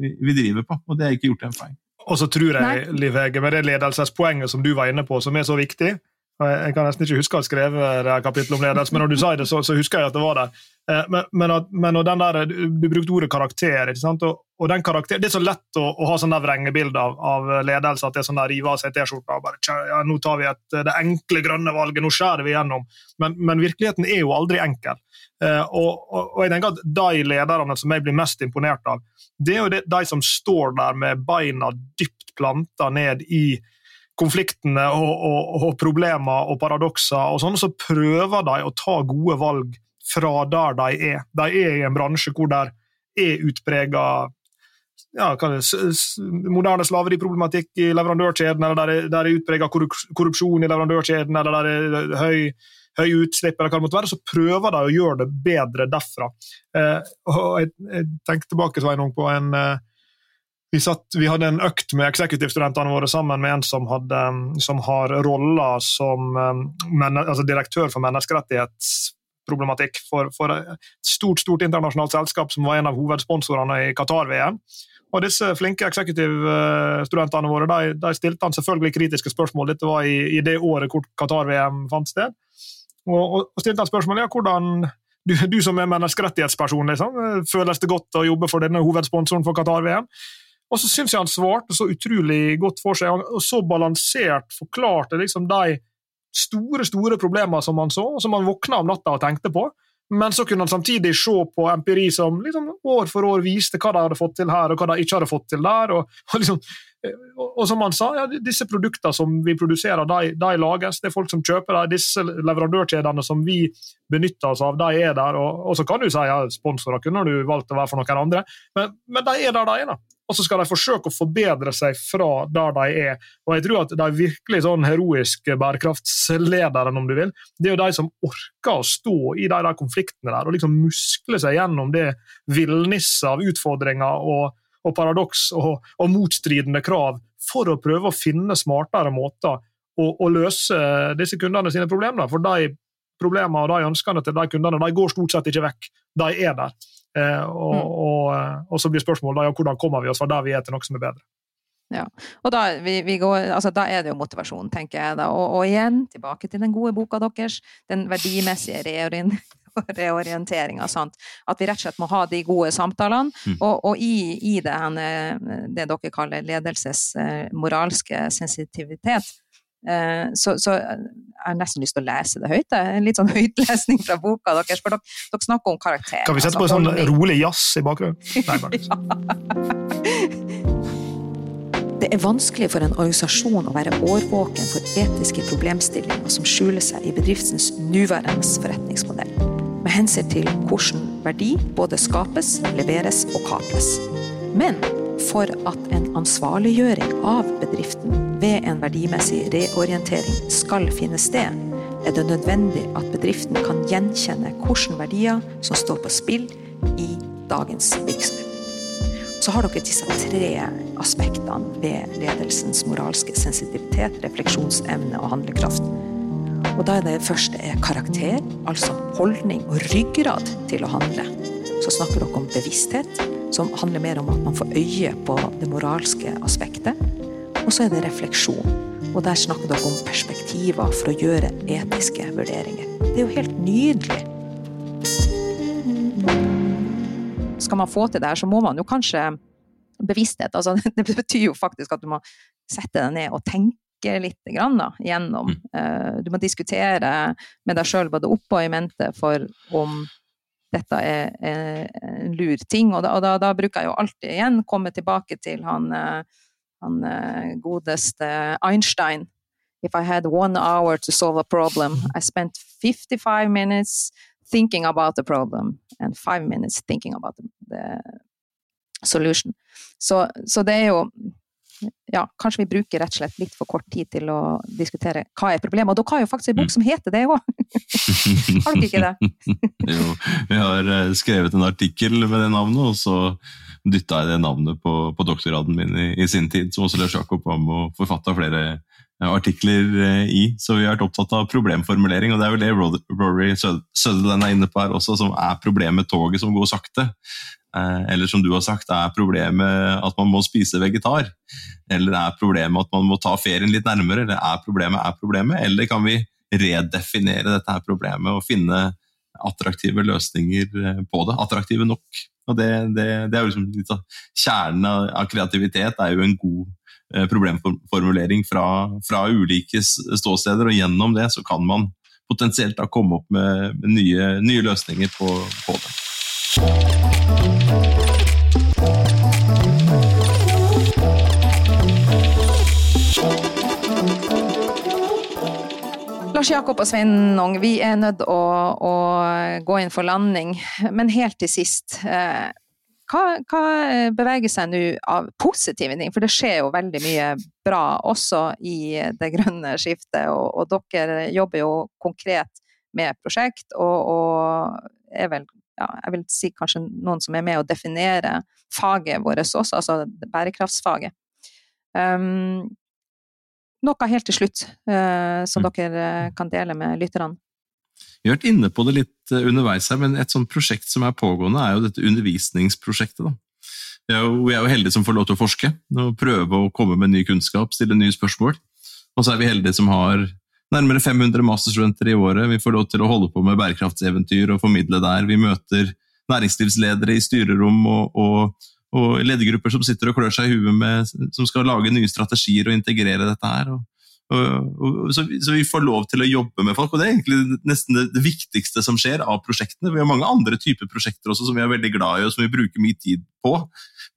vi, vi, driver på, og det er ikke gjort en feil. Og så tror jeg, Liv Hege, med det ledelsespoenget som du var inne på, som er så viktig, jeg kan nesten ikke huske å ha skrevet det kapittelet om ledelse, men når du sa det, så, så husker jeg at det var der. Eh, men, men, men der, Du brukte ordet karakter. Og, og karakter, Det er så lett å, å ha sånn vrengebilde av, av, ledelse at det er sånn der rive av seg T-skjorta og bare ja, nå tar vi et, det enkle, grønne valget, nå skjærer vi gjennom. Men, men virkeligheten er jo aldri enkel. Uh, og, og, og, jeg tenker at De lederne som jeg blir mest imponert av, det er jo de, de som står der med beina dypt planta ned i konfliktene og, og, og problemer og paradokser, og sånn, så prøver de å ta gode valg fra der de er. De er i en bransje hvor det er utprega ja, moderne slaveriproblematikk i leverandørkjeden, eller der er, er utprega korrupsjon i leverandørkjeden, eller der er høy, høy utslipp, eller hva det måtte være, så prøver de å gjøre det bedre derfra. Eh, og jeg, jeg tenker tilbake Sveinung, på en eh, vi, satt, vi, hadde en økt med eksekutivstudentene våre sammen med en som, hadde, som har roller som um, men, altså direktør for menneskerettighetsproblematikk for, for, et stort stort internasjonalt selskap som var en av hovedsponsorene i Qatar-VM. Og disse flinke eksekutivstudentene våre de, de, stilte han selvfølgelig kritiske spørsmål. Dette var i, i det året hvor Qatar-VM fant sted. Og, og, og stilte han spørsmål ja, hvordan du, du som er menneskerettighetsperson, liksom, føles det godt å jobbe for denne hovedsponsoren for Qatar-VM? Og så syns jeg han svarte så utrolig godt for seg, og så balansert forklarte liksom de store store problemer som han så, som han våkna om natta og tenkte på. Men så kunne han samtidig se på empiri som liksom år for år viste hva de hadde fått til her, og hva de ikke hadde fått til der. og, og liksom, og, og som han sa, ja, disse produktene som vi produserer, de, de lages. Det er folk som kjøper dem. Disse leverandørkjedene som vi benytter oss av, de er der. Og, og så kan du si ja, sponsorer kunne du valgt å være for noen andre, men, men de er der de er. da. Og så skal de forsøke å forbedre seg fra der de er. Og jeg tror at de virkelig sånn heroiske bærekraftslederne, om du vil, det er jo de som orker å stå i de der konfliktene der, og liksom muskle seg gjennom det villnisset av utfordringer og, og paradoks og, og, motstridende krav for å prøve å finne smartere måter å, å løse disse kundene sine problemer. For de problemene og de ønskene til de kundene de går stort sett ikke vekk. De er der. Eh, og, mm. og, eh, og, så blir spørsmålet ja, hvordan kommer vi oss fra der vi er til noe som er bedre. Ja, og da, vi, vi går, altså, da, er det jo motivasjon, tenker jeg. da, Og, og igjen, tilbake til den gode boka deres, den verdimessige reorienteringa. At vi rett og slett må ha de gode samtalene. Mm. Og, og, i, i det, det dere kaller ledelses moralske sensitivitet, Eh, så, så, jeg har nesten lyst til å lese det høyt. En litt sånn høytlesning fra boka deres. For dere, dere snakker om karakter. Kan vi sette på en sånn rolig jazz i bakgrunnen? Det er vanskelig for en organisasjon å være årvåken for etiske problemstillinger som skjuler seg i bedriftens nåværende forretningsmodell, med hensyn til hvordan verdi både skapes, leveres og kapes. Men for at en ansvarliggjøring av bedriften ved en verdimessig reorientering skal finne sted, er det nødvendig at bedriften kan gjenkjenne hvilke verdier som står på spill i dagens virksomhet. Så har dere disse tre aspektene ved ledelsens moralske sensitivitet, refleksjonsevne og handlekraft. Og da er det første er karakter, altså holdning og ryggrad til å handle. Så snakker dere om bevissthet, som handler mer om at man får øye på det moralske aspektet. Og så er det refleksjon. Og der snakker dere om perspektiver for å gjøre etiske vurderinger. Det er jo helt nydelig. Skal man få til det her, så må man jo kanskje bevissthet. Altså, det betyr jo faktisk at du må sette deg ned og tenke litt grann, da, gjennom. Mm. Eh, du må diskutere med deg sjøl både opp og i mente for om dette er, en lur ting. Og, da, og da, da, bruker jeg jo alltid igjen komme tilbake til han, eh, han eh, godeste Einstein. If I had one hour to solve a problem, I spent 55 minutes thinking about the problem and five minutes thinking about the, the solution. Så, så det er jo ja, kanskje vi bruker rett og slett litt for kort tid til å diskutere hva er problemet. Og dere har jo faktisk en bok mm. som heter det òg! har dere ikke det? jo, vi har eh, skrevet en artikkel med det navnet, og så dytta jeg det navnet på, på doktorgraden min i, i, sin tid, som også Lars Jakob var med og forfatta flere artikler eh, i. Så vi har vært opptatt av problemformulering, og det er vel det Rory Sutherland er inne på her også, som er problemet med toget som går sakte. Eh, eller som du har sagt, er problemet at man må spise vegetar? Eller er problemet at man må ta ferien litt nærmere? Eller er problemet er problemet? Eller kan vi redefinere dette her problemet og finne attraktive løsninger eh, på det? Attraktive nok. Og det, det, det er jo liksom litt av Kjernen av kreativitet er jo en god eh, problemformulering fra, fra ulike ståsteder, og gjennom det så kan man potensielt da komme opp med, nye, nye løsninger på, på det. Lars Jakob og Sveinung, vi er nødt å, å gå inn for landing. Men helt til sist, eh, hva, hva beveger seg nå av positive ting? For det skjer jo veldig mye bra også i det grønne skiftet, og, og dere jobber jo konkret med prosjekt, og, og er vel ja, jeg vil si kanskje noen som er med å definere faget vårt også, altså bærekraftsfaget. Um, noe helt til slutt uh, som mm. dere eh, kan dele med lytterne? Vi har vært inne på det litt eh, underveis her, men et sånt prosjekt som er pågående, er jo dette undervisningsprosjektet. da. Vi er, jo, vi er jo heldige som får lov til å forske og prøve å komme med ny kunnskap, stille nye spørsmål. Og så er vi heldige som har nærmere 500 masterstudenter i året. Vi får lov til å holde på med bærekraftseventyr og formidle der. Vi møter næringslivsledere i styrerom og, og, og ledergrupper som sitter og klør seg i huet med, som skal lage nye strategier og integrere dette her. Og, så, vi får lov til å jobbe med folk, og det er egentlig nesten det, viktigste som skjer av prosjektene. Vi har mange andre typer prosjekter også som vi er veldig glad i og som vi bruker mye tid på.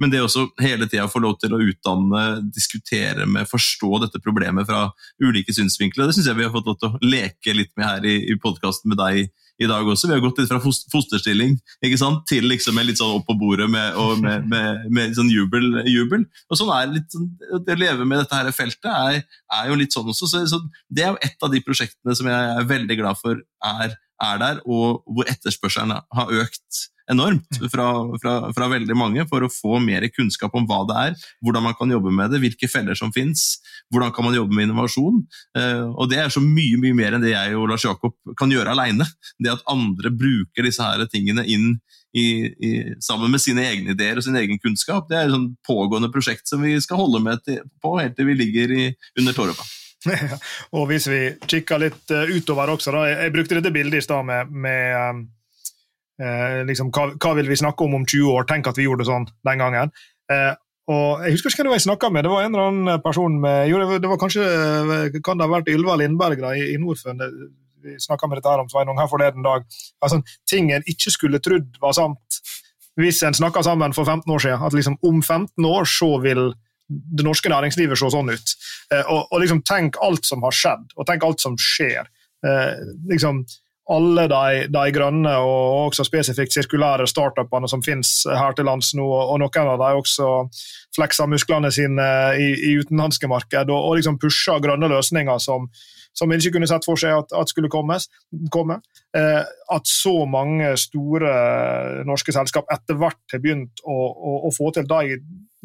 Men det også hele tida få lov til å utdanne, diskutere med, forstå dette problemet fra ulike synsvinkler, det syns jeg vi har fått lov til å leke litt med her i, i podkasten med deg i dag også. Vi har gått litt fra fosterstilling ikke sant? til liksom litt sånn opp på bordet med, med, med, med sånn jubel, jubel, Og sånn er litt sånn, Det å leve med dette her feltet er, er jo litt sånn også. Så, så, det er jo et av de prosjektene som jeg er veldig glad for er, er der, og hvor etterspørselen har økt enormt mm. fra, fra, fra, veldig mange for å få mer kunnskap om hva det er, hvordan man kan jobbe med det, hvilke feller som fins, hvordan kan man jobbe med innovasjon. Eh, og Det er så mye mye mer enn det jeg og Lars Jakob kan gjøre alene. Det at andre bruker disse her tingene inn i, i, sammen med sine egne ideer og sin egen kunnskap, det er et sånn pågående prosjekt som vi skal holde med til, på helt til vi ligger i, under Torpa. Og hvis vi kikker litt uh, utover også, da, jeg, brukte dette bildet i stad med, med um Eh, liksom, hva, hva, vil vi snakke om om 20 år? Tenk at vi gjorde det sånn den gangen. Eh, og Jeg husker ikke hvem jeg snakka med. Det var en eller annen person med, jo, det var kanskje, Kan det ha vært Ylva Lindberg da, i, i Norfund? Vi snakka med dette her om Sveinung her forleden dag. Altså, ting en ikke skulle trodd var sant hvis en snakka sammen for 15 år siden. At liksom, om 15 år så vil det norske næringslivet se sånn ut. Eh, og, og liksom, tenk alt som har skjedd, og tenk alt som skjer. Eh, liksom, alle de, de, grønne og også spesifikt sirkulære startupene som finnes her til lands nå, og noen av dem også flekser musklene sine i, i utenlandske marked og, og liksom pusher grønne løsninger som, som en ikke kunne sett for seg at, at skulle kommes, komme. Eh, at så mange store norske selskap etter hvert har begynt å, å, å få til de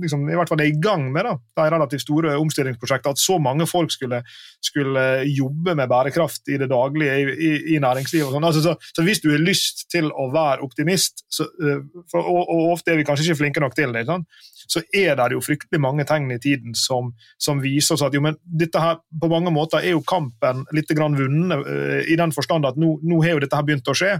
liksom, i hvert fall er i gang med da, de relativt store omstillingsprosjektene, at så mange folk skulle, skulle, jobbe med bærekraft i det daglige i, i, i næringslivet. Og, sånn. altså, så, så, hvis du har lyst til å være optimist, så, eh, for, og, og, ofte er vi kanskje ikke flinke nok til det, sånn, så er det jo fryktelig mange tegn i tiden som, som viser oss at jo, men dette her på mange måter er jo kampen litt grann vunnet, uh, i den forstand at nå, nå har jo dette her begynt å skje,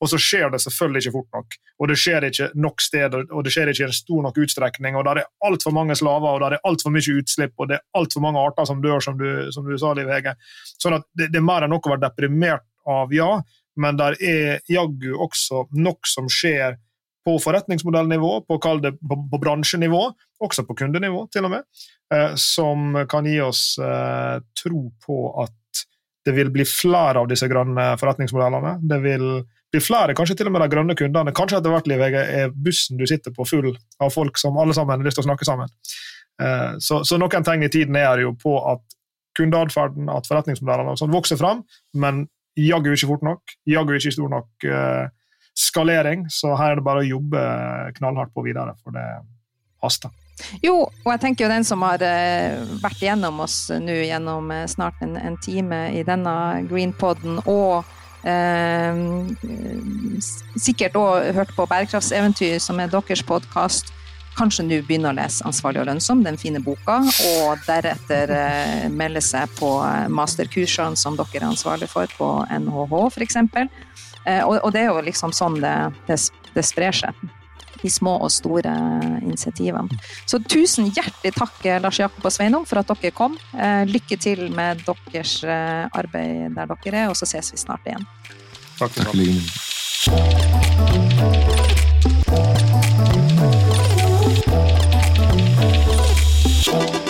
og så skjer det selvfølgelig ikke fort nok. Og det skjer ikke nok steder, og det skjer ikke i en stor nok utstrekning. og der er altfor mange slaver, og der er altfor mye utslipp, og det er altfor mange arter som dør, som du, som du sa, Liv Hege. Sånn at det, det, er mer enn nok å være deprimert av, ja, men der er jaggu også nok som skjer på forretningsmodellnivå, på, det, på, på bransjenivå, også på kundenivå, til og med, eh, som kan gi oss eh, tro på at det vil bli flere av disse grønne forretningsmodellene. Det vil bli flere, kanskje til og med de grønne kundene. Kanskje etter hvert livet er bussen du sitter på full av folk som alle sammen har lyst til å snakke sammen. Eh, så, så noen tegn i tiden er jo på at kundeatferden, at forretningsmodellene vokser fram, men jaggu ikke fort nok. Jaggu ikke stor nok uh, skalering. Så her er det bare å jobbe knallhardt på videre, for det haster. Jo, og jeg tenker jo den som har uh, vært gjennom oss nå gjennom uh, snart en, en, time i denne Greenpoden, og Eh, sikkert òg hørt på Bærekraftseventyr, som er deres podkast. Kanskje nå begynne å lese Ansvarlig og lønnsom, den fine boka, og deretter eh, melde seg på eh, masterkursene som dere er ansvarlig for på NHH f.eks. Eh, og, og det er jo liksom sånn det, det, det sprer seg de små og store initiativene. Så tusen hjertelig takk, Lars Jakob og Sveinung, for at dere kom. Eh, lykke til med deres eh, arbeid der dere er, og så ses vi snart igjen. Takk for det.